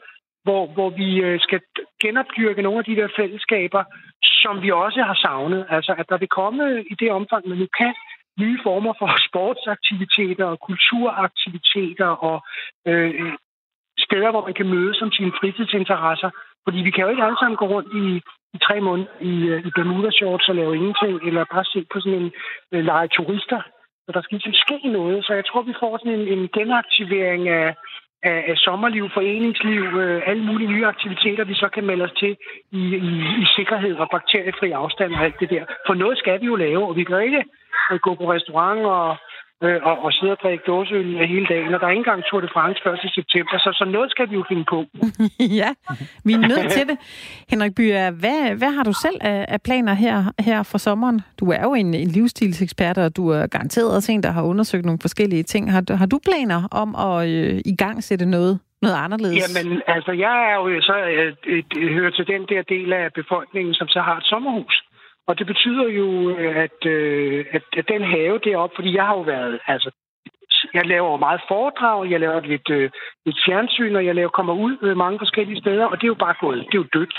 E: hvor, hvor vi øh, skal genopdyrke nogle af de der fællesskaber, som vi også har savnet. Altså, at der vil komme øh, i det omfang, man nu kan, nye former for sportsaktiviteter og kulturaktiviteter og øh, steder, hvor man kan mødes som sine fritidsinteresser. Fordi vi kan jo ikke alle sammen gå rundt i, i tre måneder i, øh, i Bermuda shorts og lave ingenting, eller bare se på sådan en øh, lege turister. Så der skal ligesom ske noget. Så jeg tror, vi får sådan en, en genaktivering af, af, af sommerliv, foreningsliv, øh, alle mulige nye aktiviteter, vi så kan melde os til i, i, i sikkerhed og bakteriefri afstand og alt det der. For noget skal vi jo lave, og vi kan ikke øh, gå på restaurant og øh, og, og sidde og drikke dåseøl hele dagen, og der er ikke engang Tour de France 1. september, så, så noget skal vi jo finde på.
A: ja, vi er nødt til det. Henrik Byer, hvad, hvad har du selv af, af planer her, her for sommeren? Du er jo en, en livsstilsekspert, og du er garanteret også en, der har undersøgt nogle forskellige ting. Har, har du planer om at øh, i gang sætte noget noget anderledes?
E: Jamen, altså, jeg er jo så øh, et, hører til den der del af befolkningen, som så har et sommerhus. Og det betyder jo, øh, at, øh, at, at den have deroppe, fordi jeg har jo været, altså, jeg laver meget foredrag, jeg laver lidt, øh, lidt fjernsyn, og jeg laver, kommer ud øh, mange forskellige steder, og det er jo bare gået, det er jo dødt.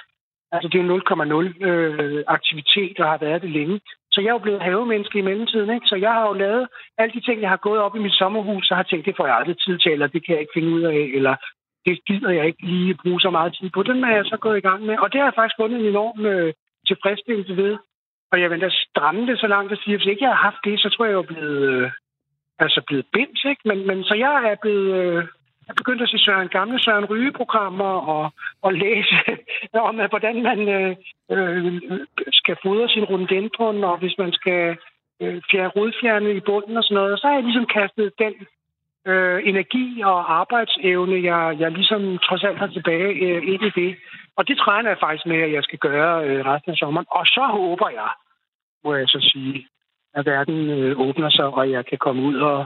E: Altså, det er jo 0,0 øh, aktivitet, og har været det længe. Så jeg er jo blevet havemenneske i mellemtiden, ikke? Så jeg har jo lavet alle de ting, jeg har gået op i mit sommerhus, og har tænkt, det får jeg aldrig tid til, eller det kan jeg ikke finde ud af, eller det gider jeg ikke lige bruge så meget tid på. Den er jeg så gået i gang med, og det har jeg faktisk fundet en enorm øh, tilfredsstillelse ved. Og jeg vil da stramme det så langt at sige, at hvis ikke jeg havde haft det, så tror jeg, jeg var blevet, øh, altså blevet bims, ikke? Men, men så jeg er blevet... Øh, jeg begyndte at se Søren Gamle Søren Ryge-programmer og, og læse om, at hvordan man øh, øh, skal fodre sin rundendron, og hvis man skal øh, fjerne rodfjerne i bunden og sådan noget. Og så har jeg ligesom kastet den øh, energi og arbejdsevne, jeg, jeg ligesom trods alt har tilbage øh, ind i det. Og det træner jeg faktisk med, at jeg skal gøre øh, resten af sommeren. Og så håber jeg, må jeg så sige, at verden øh, åbner sig, og jeg kan komme ud og,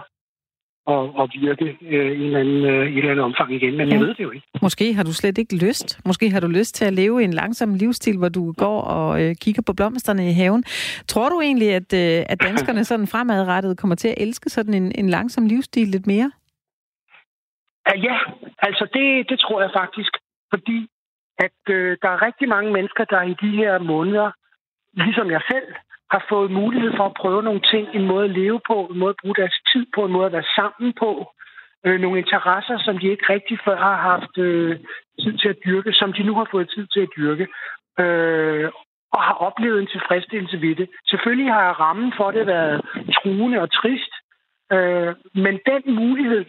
E: og, og virke øh, i, en anden, øh, i en eller anden omfang igen. Men ja. jeg ved det jo ikke.
A: Måske har du slet ikke lyst. Måske har du lyst til at leve en langsom livsstil, hvor du går og øh, kigger på blomsterne i haven. Tror du egentlig, at, øh, at danskerne sådan fremadrettet kommer til at elske sådan en, en langsom livsstil lidt mere?
E: Ja, altså det, det tror jeg faktisk. Fordi at øh, der er rigtig mange mennesker, der i de her måneder, ligesom jeg selv, har fået mulighed for at prøve nogle ting, en måde at leve på, en måde at bruge deres tid på, en måde at være sammen på, øh, nogle interesser, som de ikke rigtig før har haft øh, tid til at dyrke, som de nu har fået tid til at dyrke, øh, og har oplevet en tilfredsstillelse ved det. Selvfølgelig har rammen for det været truende og trist, øh, men den mulighed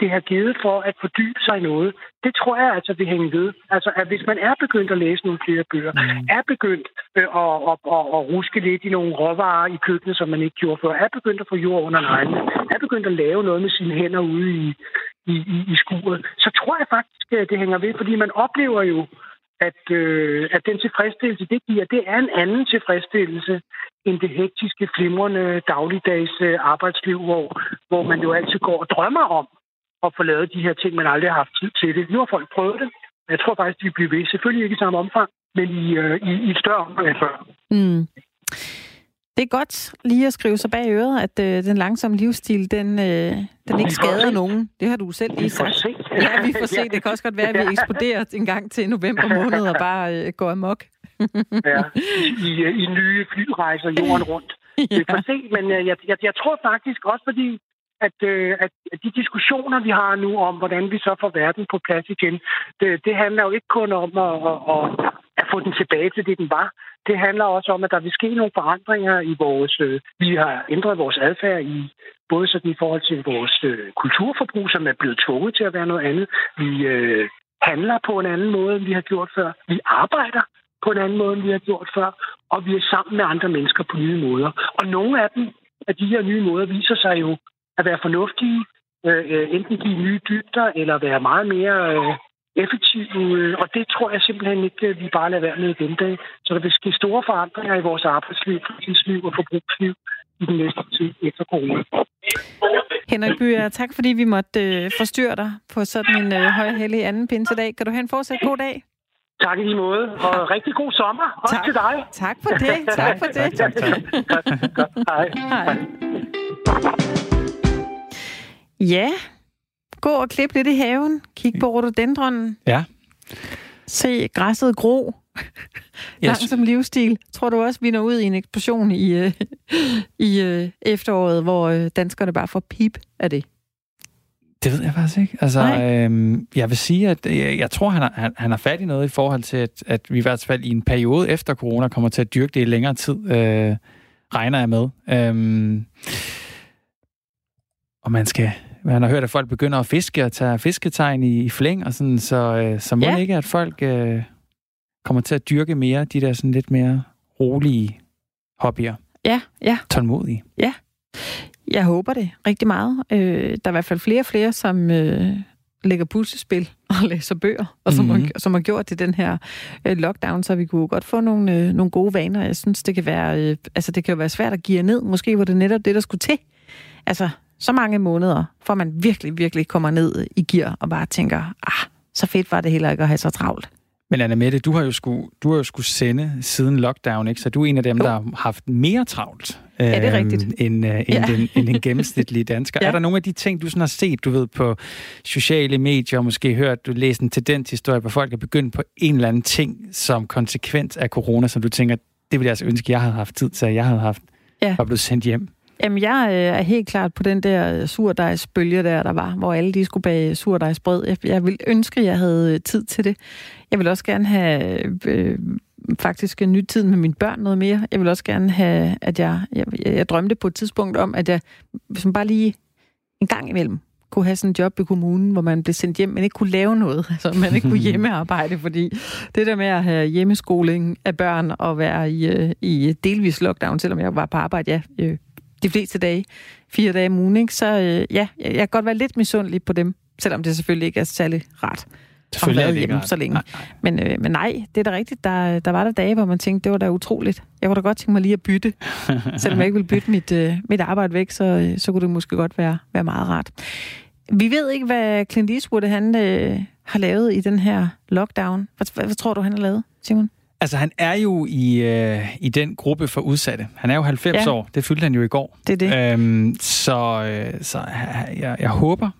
E: det har givet for at fordybe sig i noget, det tror jeg altså vil hænge ved. Altså, at hvis man er begyndt at læse nogle flere bøger, mm. er begyndt øh, at, at, at, at ruske lidt i nogle råvarer i køkkenet, som man ikke gjorde før, er begyndt at få jord under neglene, er begyndt at lave noget med sine hænder ude i, i, i, i skuret, så tror jeg faktisk, at det hænger ved, fordi man oplever jo, at, øh, at den tilfredsstillelse, det giver, det er en anden tilfredsstillelse end det hektiske, flimrende dagligdags øh, arbejdsliv, hvor, hvor man jo altid går og drømmer om at få lavet de her ting, man aldrig har haft tid til det. Nu har folk prøvet det. Jeg tror faktisk, de bliver ved. Selvfølgelig ikke i samme omfang, men i, øh, i, i et større omfang end før.
A: Mm. Det er godt lige at skrive sig bag øret, at øh, den langsomme livsstil, den, øh, den ikke skader nogen. Det har du selv lige sagt. Ja, vi får se. Det kan også godt være, at vi eksploderer en gang til november måned og bare øh, går amok.
E: ja, i, i, i nye flyrejser jorden rundt. ja. vi får se, men øh, jeg, jeg, jeg tror faktisk også, fordi at, øh, at de diskussioner, vi har nu om, hvordan vi så får verden på plads igen, det, det handler jo ikke kun om at, at, at få den tilbage til det, den var. Det handler også om, at der vil ske nogle forandringer i vores... Øh, vi har ændret vores adfærd i både sådan i forhold til vores øh, kulturforbrug, som er blevet tvunget til at være noget andet. Vi øh, handler på en anden måde, end vi har gjort før. Vi arbejder på en anden måde, end vi har gjort før. Og vi er sammen med andre mennesker på nye måder. Og nogle af dem, af de her nye måder, viser sig jo at være fornuftige, øh, øh enten give nye dybder, eller være meget mere øh, effektive. Og det tror jeg simpelthen ikke, vi bare lader være med den dag. Så der vil ske store forandringer i vores arbejdsliv, fritidsliv og forbrugsliv i den næste tid efter corona.
A: Henrik Byer, tak fordi vi måtte øh, forstyrre dig på sådan en øh, højhellig anden pinsedag. Kan du have en fortsat god dag?
E: Tak i lige måde, og rigtig god sommer. Også tak. til dig.
A: Tak for det. Tak for det. tak, tak, tak. Godt. Hej. Hej. Ja, gå og klip lidt i haven. Kig på rhododendronen.
B: Ja.
A: Se græsset gro. Yes. som livsstil. Tror du også, vi når ud i en eksplosion i, øh, i øh, efteråret, hvor øh, danskerne bare får pip af det?
B: Det ved jeg faktisk ikke. Altså, øhm, jeg vil sige, at jeg, jeg tror, han har, han, han har fat i noget i forhold til, at, at vi i hvert fald i en periode efter corona kommer til at dyrke det i længere tid, øh, regner jeg med. Øhm, og man skal man har hørt, at folk begynder at fiske og tage fisketegn i, i flæng, og sådan, så, øh, så må ja. ikke, at folk øh, kommer til at dyrke mere de der sådan lidt mere rolige hobbyer.
A: Ja, ja.
B: Tålmodige.
A: Ja. Jeg håber det rigtig meget. Øh, der er i hvert fald flere og flere, som øh, lægger puslespil og læser bøger, og som, mm-hmm. har, som har gjort det den her øh, lockdown, så vi kunne godt få nogle, øh, nogle gode vaner. Jeg synes, det kan være, øh, altså det kan jo være svært at give ned. Måske var det netop det, der skulle til. Altså, så mange måneder, for man virkelig, virkelig kommer ned i gear og bare tænker, ah, så fedt var det heller ikke at have så travlt.
B: Men Anna Mette, du har jo skulle, du har jo skulle sende siden lockdown, ikke? Så du er en af dem, jo. der har haft mere travlt.
A: Ja, det er rigtigt.
B: Øhm, end, øh, end, ja. den, end den gennemsnitlige dansker. ja. Er der nogle af de ting, du sådan har set, du ved, på sociale medier, og måske hørt, du læser en tendenshistorie, hvor folk er begyndt på en eller anden ting som konsekvens af corona, som du tænker, det ville jeg altså ønske, jeg havde haft tid til, at jeg havde haft, ja. og blevet sendt hjem?
A: Jamen, jeg øh, er helt klart på den der øh, surdejsbølge der, der var, hvor alle de skulle bage surdejsbrød. Jeg, jeg vil ønske, at jeg havde øh, tid til det. Jeg vil også gerne have øh, øh, faktisk en ny tid med mine børn noget mere. Jeg vil også gerne have, at jeg, jeg, jeg drømte på et tidspunkt om, at jeg som bare lige en gang imellem kunne have sådan en job i kommunen, hvor man blev sendt hjem, men ikke kunne lave noget. Altså, man ikke kunne hjemmearbejde, fordi det der med at have hjemmeskoling af børn og være i, i delvis lockdown, selvom jeg var på arbejde, ja, øh, de fleste dage, fire dage om ugen, ikke? så øh, ja, jeg kan godt være lidt misundelig på dem, selvom det selvfølgelig ikke er særlig rart.
B: Selvfølgelig er det hjemme
A: så længe. Nej, nej. Men, øh, men nej, det er da rigtigt. Der, der var der dage, hvor man tænkte, det var da utroligt. Jeg kunne da godt tænke mig lige at bytte. Selvom jeg ikke ville bytte mit, øh, mit arbejde væk, så, øh, så kunne det måske godt være, være meget rart. Vi ved ikke, hvad Clint Eastwood han, øh, har lavet i den her lockdown. Hvad, hvad, hvad tror du, han har lavet, Simon?
B: Altså, han er jo i, øh, i den gruppe for udsatte. Han er jo 90 ja. år. Det fyldte han jo i går.
A: Det er det. Øhm,
B: så øh, så jeg, jeg håber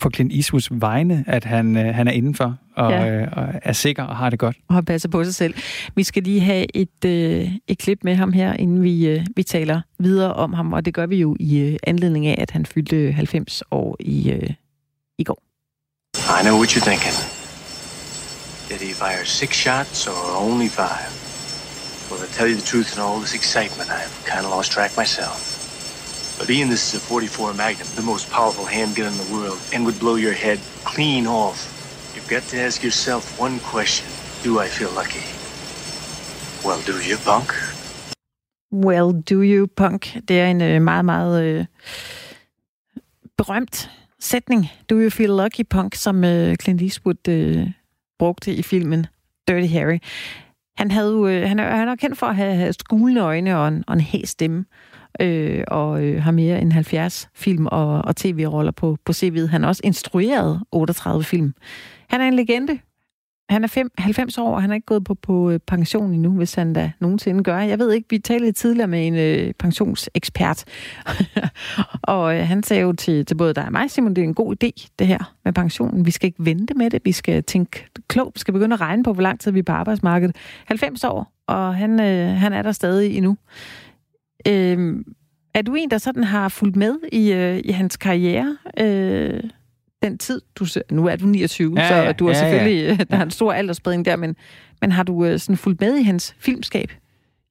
B: på Clint Eastwoods vegne, at han, øh, han er indenfor og, ja. øh, og er sikker og har det godt.
A: Og passer på sig selv. Vi skal lige have et, øh, et klip med ham her, inden vi, øh, vi taler videre om ham, og det gør vi jo i øh, anledning af, at han fyldte 90 år i, øh, i går.
F: I know what you're thinking. Did he fire six shots or only five? Well, to tell you the truth, in all this excitement, I've kind of lost track myself. But Ian, this is a 44 Magnum, the most powerful handgun in the world, and would blow your head clean off. You've got to ask yourself one question. Do I feel lucky? Well, do you, punk?
A: Well, do you, punk? Det er en øh, meget, meget øh, berømt sætning. Do you feel lucky, punk, som øh, Clint Eastwood øh, brugte i filmen Dirty Harry. Han, havde øh, han, er, han er kendt for at have skulende øjne og en, og en hæs stemme, øh, og øh, har mere end 70 film og, og tv-roller på, på CV'et. Han har også instrueret 38 film. Han er en legende, han er fem, 90 år, og han er ikke gået på, på øh, pension endnu, hvis han da nogensinde gør. Jeg ved ikke, vi talte tidligere med en øh, pensionsekspert, og øh, han sagde jo til, til både dig og mig, Simon, det er en god idé, det her med pensionen. Vi skal ikke vente med det, vi skal tænke klogt, vi skal begynde at regne på, hvor lang tid vi er på arbejdsmarkedet. 90 år, og han, øh, han er der stadig endnu. Øh, er du en, der sådan har fulgt med i, øh, i hans karriere? Øh, den tid, du nu er du 29, ja, ja, så du har ja, selvfølgelig, ja. der er en stor aldersspredning der, men, men har du øh, sådan fulgt med i hans filmskab?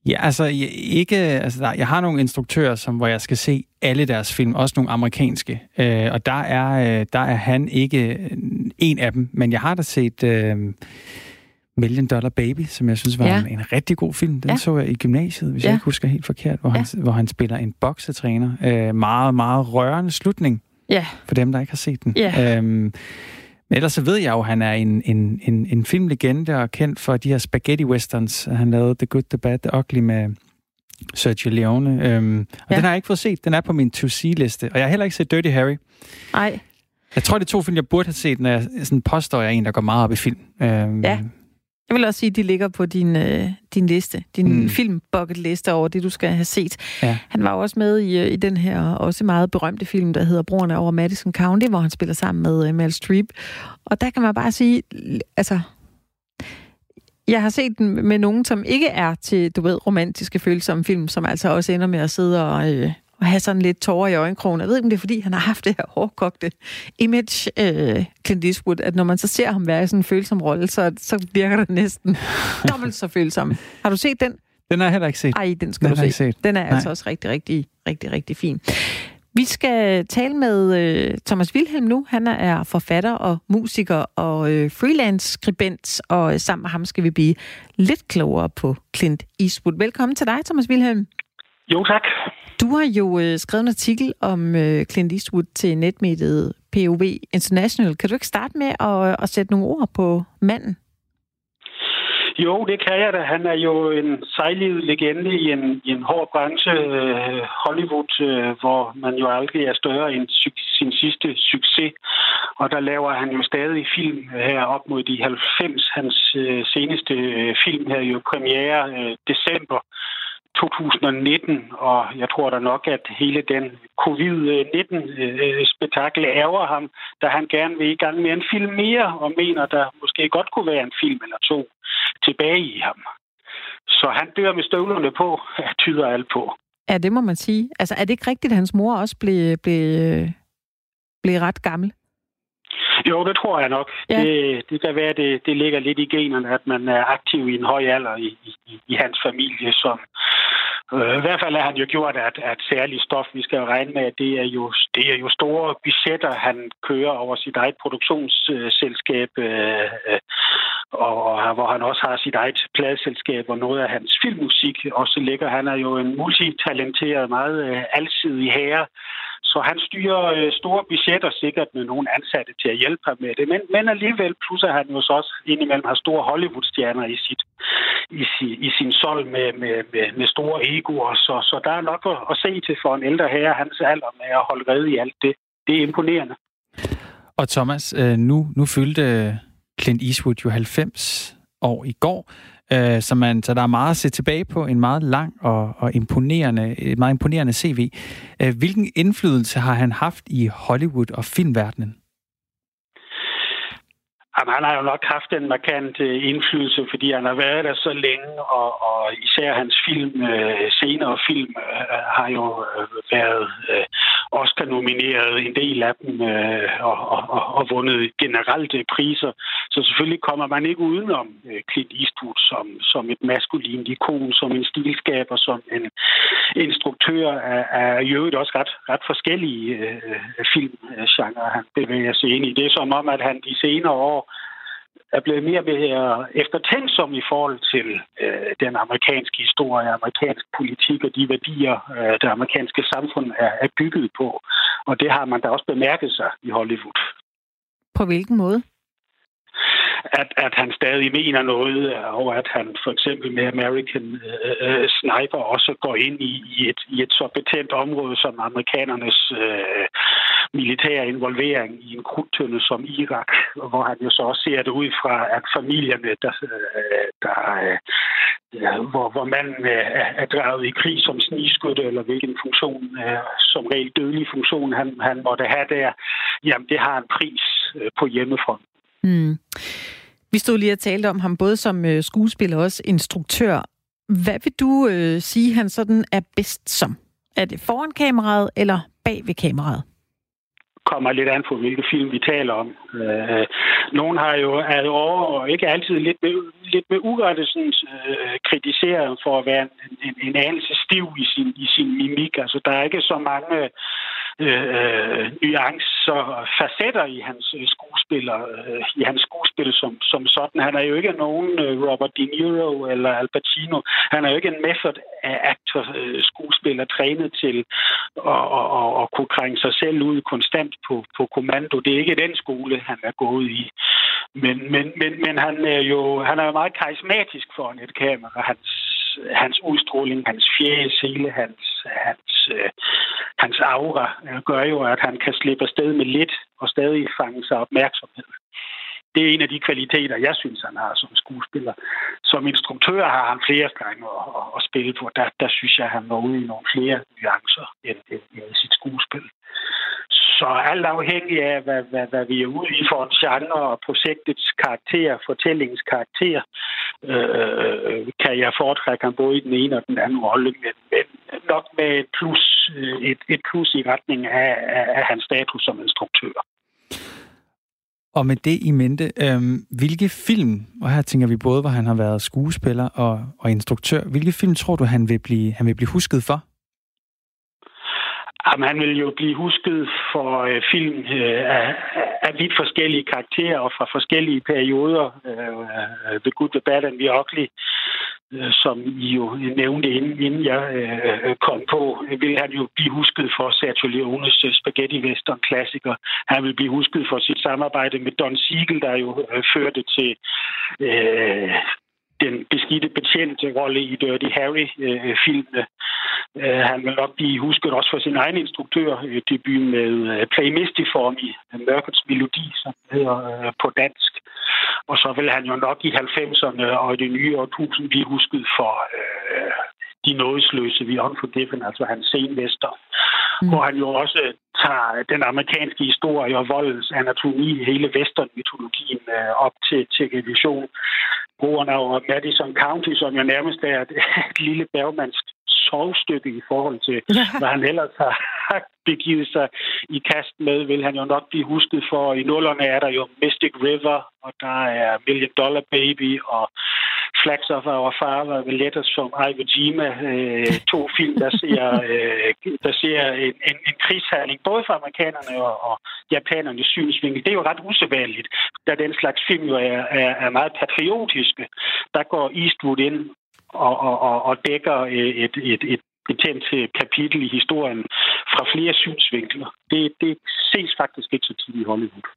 B: Ja, altså, jeg, ikke, altså der, jeg har nogle instruktører, som, hvor jeg skal se alle deres film, også nogle amerikanske, øh, og der er, øh, der er han ikke øh, en af dem, men jeg har da set øh, Million Dollar Baby, som jeg synes var ja. en, en rigtig god film. Den ja. så jeg i gymnasiet, hvis ja. jeg ikke husker helt forkert, hvor, ja. han, hvor han spiller en boksetræner. Øh, meget, meget rørende slutning ja. for dem, der ikke har set den. Ja. Øhm, men ellers så ved jeg jo, at han er en, en, en, en filmlegende og kendt for de her spaghetti westerns. Han lavede The Good, The Bad, The Ugly med Sergio Leone. Øhm, og ja. den har jeg ikke fået set. Den er på min to-see-liste. Og jeg har heller ikke set Dirty Harry.
A: Nej.
B: Jeg tror, det er to film, jeg burde have set, når jeg sådan påstår, at jeg er en, der går meget op i film. Øhm,
A: ja. Jeg vil også sige, at de ligger på din, øh, din liste, din mm. film bucket liste over det, du skal have set. Ja. Han var jo også med i, øh, i den her også meget berømte film, der hedder Broerne over Madison County, hvor han spiller sammen med uh, Meryl Streep. Og der kan man bare sige, altså, jeg har set den med nogen, som ikke er til, du ved, romantiske følsomme film, som altså også ender med at sidde og, øh, og have sådan lidt tårer i øjenkrogen. Jeg ved ikke, om det er, fordi han har haft det her hårdkogte image, øh, Clint Eastwood, at når man så ser ham være i sådan en følsom rolle, så, så virker det næsten dobbelt så følsom. Har du set den?
B: Den har jeg heller ikke set.
A: Ej, den skal den du se. Set. Den er Nej. altså også rigtig, rigtig, rigtig, rigtig fin. Vi skal tale med øh, Thomas Wilhelm nu. Han er forfatter og musiker og øh, freelance-skribent, og øh, sammen med ham skal vi blive lidt klogere på Clint Eastwood. Velkommen til dig, Thomas Wilhelm.
G: Jo, tak.
A: Du har jo øh, skrevet en artikel om øh, Clint Eastwood til netmediet POV International. Kan du ikke starte med at, øh, at sætte nogle ord på manden?
G: Jo, det kan jeg da. Han er jo en sejlivet legende i en, i en hård branche, øh, Hollywood, øh, hvor man jo aldrig er større end sin sidste succes. Og der laver han jo stadig film her op mod de 90. Hans øh, seneste øh, film havde jo premiere øh, december 2019, og jeg tror da nok, at hele den covid-19-spektakel øh, ærger ham, da han gerne vil i gang med en film mere, og mener, der måske godt kunne være en film eller to tilbage i ham. Så han dør med støvlerne på, tyder alt på.
A: Ja, det må man sige. Altså, er det ikke rigtigt, at hans mor også blev, blev, øh, blev ret gammel?
G: Jo, det tror jeg nok. Ja. Det, det kan være, det, det ligger lidt i generne, at man er aktiv i en høj alder i, i, i hans familie, som øh, i hvert fald har han jo gjort, at, at særligt stof, vi skal regne med, at det er jo, det er jo store budgetter, han kører over sit eget produktionsselskab, øh, øh, og, og hvor han også har sit eget pladeselskab, og noget af hans filmmusik også ligger. Han er jo en multitalenteret, meget øh, alsidig herre, så han styrer øh, store budgetter sikkert med nogle ansatte til at hjælpe ham med det. Men, men alligevel plusser han jo så også indimellem har store Hollywood-stjerner i, sit, i, si, i sin sol med, med, med, med store egoer. Så, så der er nok at, at se til for en ældre herre, hans alder med at holde red i alt det. Det er imponerende.
B: Og Thomas, øh, nu, nu fyldte Clint Eastwood jo 90 år i går. Øh, så, man, så der er meget at se tilbage på, en meget lang og, og imponerende, et meget imponerende CV. Øh, hvilken indflydelse har han haft i Hollywood og filmverdenen?
G: Jamen, han har jo nok haft en markant øh, indflydelse, fordi han har været der så længe, og, og især hans film, øh, senere film, øh, har jo øh, været øh, Oscar-nomineret, en del af dem, øh, og, og, og, og vundet generelt øh, priser. Så selvfølgelig kommer man ikke udenom øh, Clint Eastwood som, som et maskulint ikon, som en stilskaber, som en instruktør af, af i øvrigt også ret, ret forskellige øh, øh filmgenre, han bevæger sig ind i. Det er som om, at han de senere år er blevet mere og mere eftertænksom i forhold til øh, den amerikanske historie, amerikansk politik og de værdier, øh, det amerikanske samfund er, er bygget på. Og det har man da også bemærket sig i Hollywood.
A: På hvilken måde?
G: at, at han stadig mener noget, og at han for eksempel med American uh, Sniper også går ind i, i, et, i et så betændt område som amerikanernes uh, militær involvering i en krudtønde som Irak, hvor han jo så også ser det ud fra, at familierne, der, øh, der øh, ja, hvor, hvor manden øh, er, draget i krig som snigskytte, eller hvilken funktion, som regel dødelig funktion, han, han måtte have der, jamen det har en pris på hjemmefronten.
A: Mm. Vi stod lige og talte om ham både som øh, skuespiller og også instruktør. Hvad vil du øh, sige, han sådan er bedst som? Er det foran kameraet eller bag ved kameraet?
G: Kommer lidt an på, hvilke film vi taler om. Øh, nogen har jo ad over, og ikke altid lidt med, lidt med urette sådan, øh, kritiseret for at være en, en, en anelse stiv i sin, i sin mimik. Altså, der er ikke så mange øh, øh, nuancer og facetter i hans øh, skuespiller, øh, i hans skuespil som, som sådan. Han er jo ikke nogen øh, Robert De Niro eller Al Pacino. Han er jo ikke en method actor øh, skuespiller trænet til at, at, at, at kunne krænge sig selv ud konstant på, på kommando. Det er ikke den skole, han er gået i. Men, men, men, men han er jo han er meget karismatisk for et kamera. Hans, hans udstråling, hans fjæs, hele hans, hans, øh, hans aura øh, gør jo, at han kan slippe afsted med lidt og stadig fange sig opmærksomhed. Det er en af de kvaliteter, jeg synes, han har som skuespiller. Som instruktør har han flere gange at, at, at spille på. Der, der synes jeg, han var ude i nogle flere nuancer end, end, end sit skuespil. Så alt afhængig af, hvad, hvad, hvad vi er ude i for en genre og projektets karakter, fortællingens karakter, øh, øh kan jeg foretrække ham både i den ene og den anden rolle, men, men nok med et plus, øh, et, et plus i retning af, af, af hans status som instruktør.
B: Og med det i mente, øh, hvilke film, og her tænker vi både, hvor han har været skuespiller og, og instruktør, hvilke film tror du, han vil blive, han vil blive husket for?
G: Jamen, han vil jo blive husket for øh, film øh, af, af vidt forskellige karakterer og fra forskellige perioder. Øh, øh, The Good, The Bad and The Ugly, øh, som I jo nævnte, inden, inden jeg øh, kom på, vil han jo blive husket for Sergio Leones øh, spaghetti western klassiker. Han vil blive husket for sit samarbejde med Don Siegel, der jo øh, førte til øh, den beskidte betjente rolle i Dirty Harry-filmene. Øh, øh, han vil nok blive husket også for sin egen instruktør, debut med øh, Play Misty for me, øh, Mørkets Melodi, som hedder øh, på dansk. Og så vil han jo nok i 90'erne og i det nye årtusind blive husket for øh, de nådesløse, vi Unforgiven, altså hans senvester, mm. hvor han jo også tager den amerikanske historie og voldens anatomi, hele western-mytologien øh, op til, til revision. Brugerne over Madison County, som jo nærmest er et, et lille bergmandsk sovstykke i forhold til, ja. hvad han ellers har begivet sig i kast med, vil han jo nok blive husket for. I nullerne er der jo Mystic River, og der er Million Dollar Baby, og Flags of Our Father, The Letters from Iwo Jima, øh, to film, der ser, øh, der ser en, en, en krigshandling, både for amerikanerne og, og japanernes synsvinkel. Det er jo ret usædvanligt, da den slags film jo er, er, er meget patriotiske. Der går Eastwood ind og, og, og, og dækker øh, et, et, et betændt kapitel i historien fra flere synsvinkler. Det, det ses faktisk ikke så tit i Hollywood.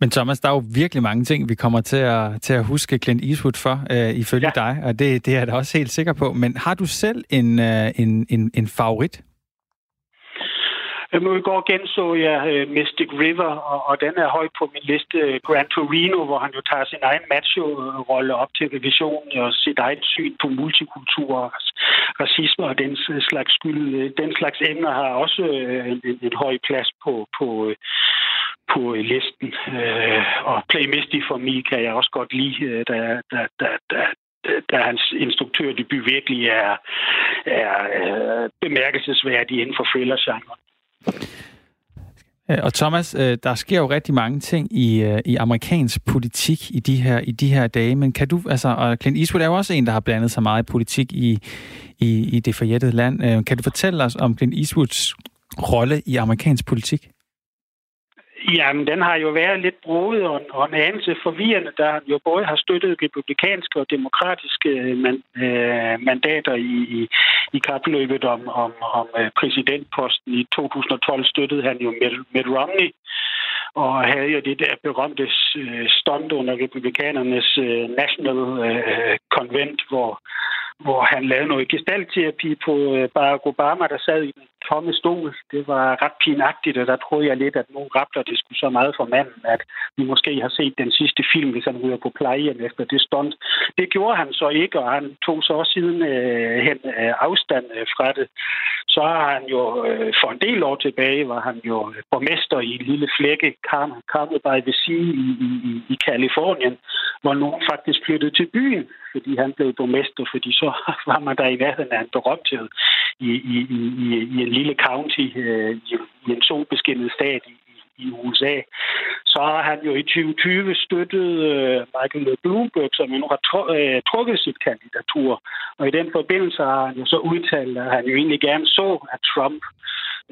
B: Men Thomas, der er jo virkelig mange ting, vi kommer til at, til at huske Clint Eastwood for, øh, ifølge ja. dig, og det, det er jeg da også helt sikker på. Men har du selv en, øh, en, en, en favorit?
G: Nu i går genså jeg uh, Mystic River, og, og den er højt på min liste. Gran Torino, hvor han jo tager sin egen macho-rolle op til revision og sit eget syn på multikultur, racisme og den øh, slags skyld. Øh, den slags emner har også øh, en, en høj plads på, på, på listen. Og Playmisty for mig kan jeg også godt lide, da, da, da, da, da hans instruktørdebut virkelig er, er, er bemærkelsesværdig inden for thriller-genren.
B: Øh, og Thomas, øh, der sker jo rigtig mange ting i, øh, i amerikansk politik i de her i de her dage, men kan du, altså, og Clint Eastwood er jo også en, der har blandet sig meget i politik i, i, i det forjættede land. Kan du fortælle os om Clint Eastwoods rolle i amerikansk politik?
G: Jamen, den har jo været lidt broet og, og en anelse forvirrende, da han jo både har støttet republikanske og demokratiske øh, man, øh, mandater i, i, i kapløbet om, om, om øh, præsidentposten. I 2012 støttede han jo Mitt, Mitt Romney, og havde jo det der berømte øh, stunt under republikanernes øh, National øh, Convent, hvor hvor han lavede noget gestaltterapi på Barack Obama, der sad i den tomme stol. Det var ret pinagtigt, og der troede jeg lidt, at nu raptor, det skulle så meget for manden, at vi måske har set den sidste film, hvis han ryger på plejehjem efter det stund. Det gjorde han så ikke, og han tog så også siden øh, hen øh, afstand øh, fra det. Så har han jo, øh, for en del år tilbage, var han jo borgmester i en lille flække, Carmel by the Sea i, i, i Kalifornien, hvor nogen faktisk flyttede til byen, fordi han blev borgmester, fordi så var man der i nærheden af en berømthed i, i, i, i en lille county, øh, i, i en solbeskinnet stat i, i USA. Så har han jo i 2020 støttet øh, Michael Bloomberg, som nu har øh, trukket sit kandidatur. Og i den forbindelse har han jo så udtalt, at han jo egentlig gerne så, at Trump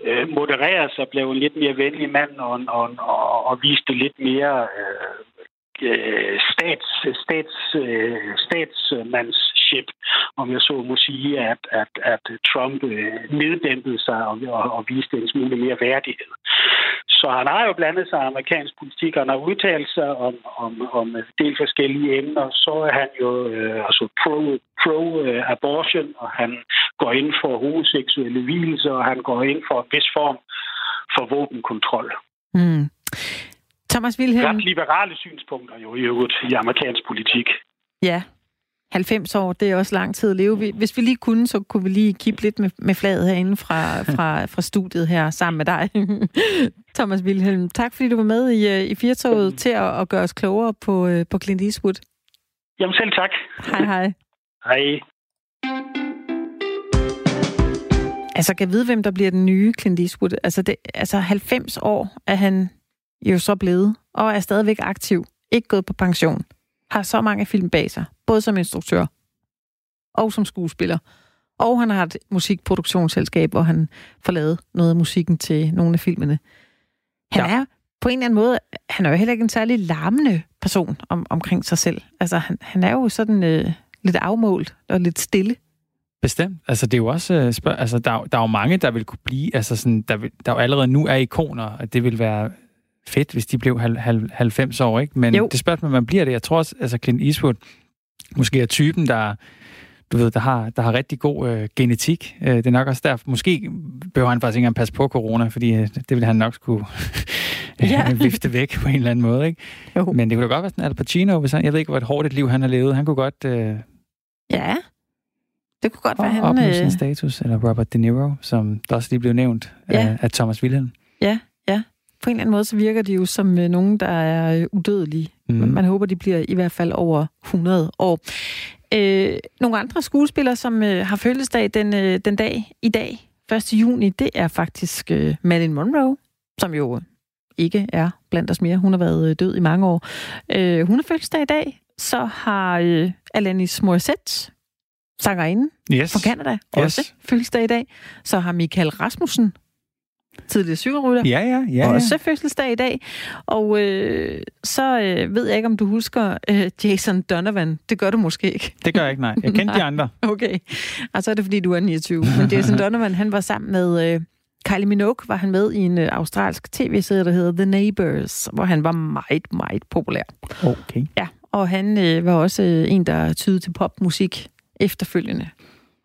G: øh, modererede sig, blev en lidt mere venlig mand og, og, og, og viste lidt mere øh, øh stats, stats, øh, statsmands statsmandship, om jeg så må sige, at, at, at Trump øh, neddæmpede sig og, og, og viste en smule mere værdighed. Så han har jo blandet sig amerikansk politik, og han har udtalt sig om, om, om del forskellige emner. Så er han jo øh, altså pro-abortion, pro, øh, og han går ind for homoseksuelle hvilelser, og han går ind for en vis form for våbenkontrol. Mm.
A: Thomas Wilhelm...
G: Ret liberale synspunkter jo i øvrigt i amerikansk politik.
A: Ja, 90 år, det er også lang tid at leve. Hvis vi lige kunne, så kunne vi lige kippe lidt med, med flaget herinde fra, fra, fra studiet her sammen med dig. Thomas Wilhelm, tak fordi du var med i, øh, i Firtoget til at, at gøre os klogere på, øh, på Clint Eastwood.
G: Jamen selv tak.
A: Hej hej.
G: Hej.
A: Altså, kan jeg vide, hvem der bliver den nye Clint Eastwood? Altså, det, altså 90 år er han jo så blevet, og er stadigvæk aktiv, ikke gået på pension, har så mange film bag sig, både som instruktør og som skuespiller. Og han har et musikproduktionsselskab, hvor han får lavet noget af musikken til nogle af filmene. Han ja. er på en eller anden måde, han er jo heller ikke en særlig larmende person om, omkring sig selv. Altså, han, han er jo sådan øh, lidt afmålt og lidt stille.
B: Bestemt. Altså, det er jo også... Øh, spørg, altså, der, der er jo mange, der vil kunne blive... Altså, sådan, der, vil, der jo allerede nu er ikoner, og det vil være fedt, hvis de blev 90 år, ikke? Men jo. det spørgsmål, man bliver det. Jeg tror også, altså Clint Eastwood måske er typen, der du ved, der har, der har rigtig god øh, genetik. Øh, det er nok også derfor, måske behøver han faktisk ikke engang passe på corona, fordi øh, det vil han nok skulle ja. vifte væk på en eller anden måde. Ikke? Jo. Men det kunne da godt være sådan Al Pacino, hvis han, jeg ved ikke, hvor et hårdt et liv han har levet. Han kunne godt... Øh,
A: ja, det kunne godt være, han...
B: Opnå sin øh... status, eller Robert De Niro, som der også lige blev nævnt ja. af, af Thomas Wilhelm.
A: Ja på en eller anden måde, så virker de jo som øh, nogen, der er øh, udødelige. Mm. Man håber, de bliver i hvert fald over 100 år. Øh, nogle andre skuespillere, som øh, har fødselsdag den, øh, den dag i dag, 1. juni, det er faktisk øh, Marilyn Monroe, som jo ikke er blandt os mere. Hun har været øh, død i mange år. Øh, hun har fødselsdag i dag. Så har øh, Alanis Morissette, sangerinden
B: yes.
A: fra Canada, også yes. fødselsdag i dag. Så har Michael Rasmussen, tidligere cykelrytter.
B: Ja, ja, ja.
A: Og også fødselsdag i dag. Og øh, så øh, ved jeg ikke, om du husker øh, Jason Donovan. Det gør du måske ikke.
B: Det gør jeg ikke, nej. Jeg kendte de andre.
A: Okay. Og så er det, fordi du er 29. Men Jason Donovan, han var sammen med... Øh, Kylie Minogue var han med i en øh, australsk tv-serie, der hedder The Neighbors, hvor han var meget, meget populær.
B: Okay.
A: Ja, og han øh, var også øh, en, der tydede til popmusik efterfølgende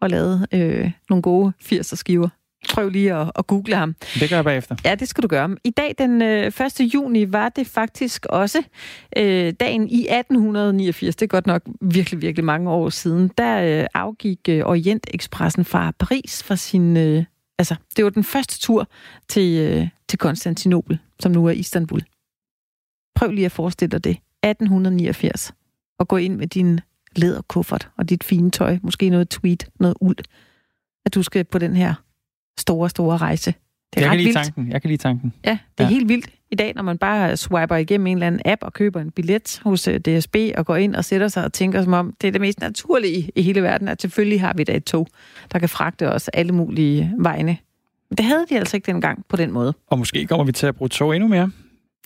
A: og lavede øh, nogle gode 80'er skiver. Prøv lige at, at google ham.
B: Det gør jeg bagefter.
A: Ja, det skal du gøre. I dag, den øh, 1. juni, var det faktisk også øh, dagen i 1889. Det er godt nok virkelig, virkelig mange år siden. Der øh, afgik øh, Orientekspressen fra Paris fra sin... Øh, altså, det var den første tur til, øh, til Konstantinopel, som nu er Istanbul. Prøv lige at forestille dig det. 1889. Og gå ind med din læderkuffert og dit fine tøj. Måske noget tweed, noget uld. At du skal på den her store, store rejse.
B: Det er jeg, kan lide vildt. tanken. jeg kan lide tanken.
A: Ja, det er ja. helt vildt i dag, når man bare swiper igennem en eller anden app og køber en billet hos øh, DSB og går ind og sætter sig og tænker som om, det er det mest naturlige i hele verden, at selvfølgelig har vi da et tog, der kan fragte os alle mulige vegne. Men det havde de altså ikke dengang på den måde.
B: Og måske kommer vi til at bruge tog endnu mere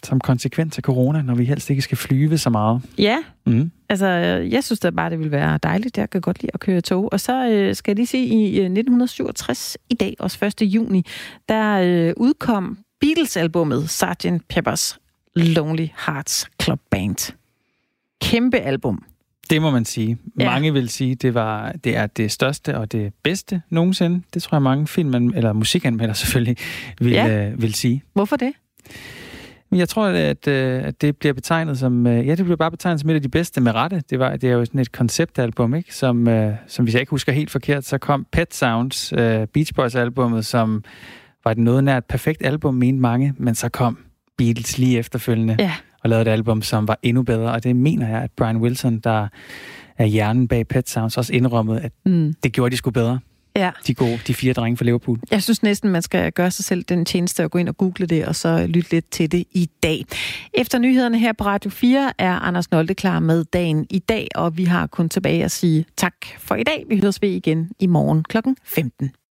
B: som konsekvens af corona, når vi helst ikke skal flyve så meget.
A: Ja, mm. Altså jeg synes da bare, det ville være dejligt. Jeg kan godt lide at køre tog. Og så øh, skal jeg lige sige, i øh, 1967, i dag, også 1. juni, der øh, udkom Beatles-albummet Sgt. Pepper's Lonely Hearts Club Band. Kæmpe album.
B: Det må man sige. Ja. Mange vil sige, det var det er det største og det bedste nogensinde. Det tror jeg mange film eller musikanmelder selvfølgelig vil, ja. øh, vil sige.
A: Hvorfor det?
B: Jeg tror, at, øh, at det bliver betegnet som, øh, ja, det bliver bare betegnet som et af de bedste med rette. Det, var, det er jo sådan et konceptalbum, ikke? Som, øh, som hvis jeg ikke husker helt forkert, så kom Pet Sounds, Beach Boys albummet, som var et noget nært perfekt album, mente mange, men så kom Beatles lige efterfølgende ja. og lavede et album, som var endnu bedre, og det mener jeg, at Brian Wilson, der er hjernen bag Pet Sounds, også indrømmede, at mm. det gjorde de sgu bedre. Ja. De gode, de fire drenge fra Liverpool.
A: Jeg synes næsten, man skal gøre sig selv den tjeneste at gå ind og google det, og så lytte lidt til det i dag. Efter nyhederne her på Radio 4 er Anders Nolte klar med dagen i dag, og vi har kun tilbage at sige tak for i dag. Vi høres ved igen i morgen kl. 15.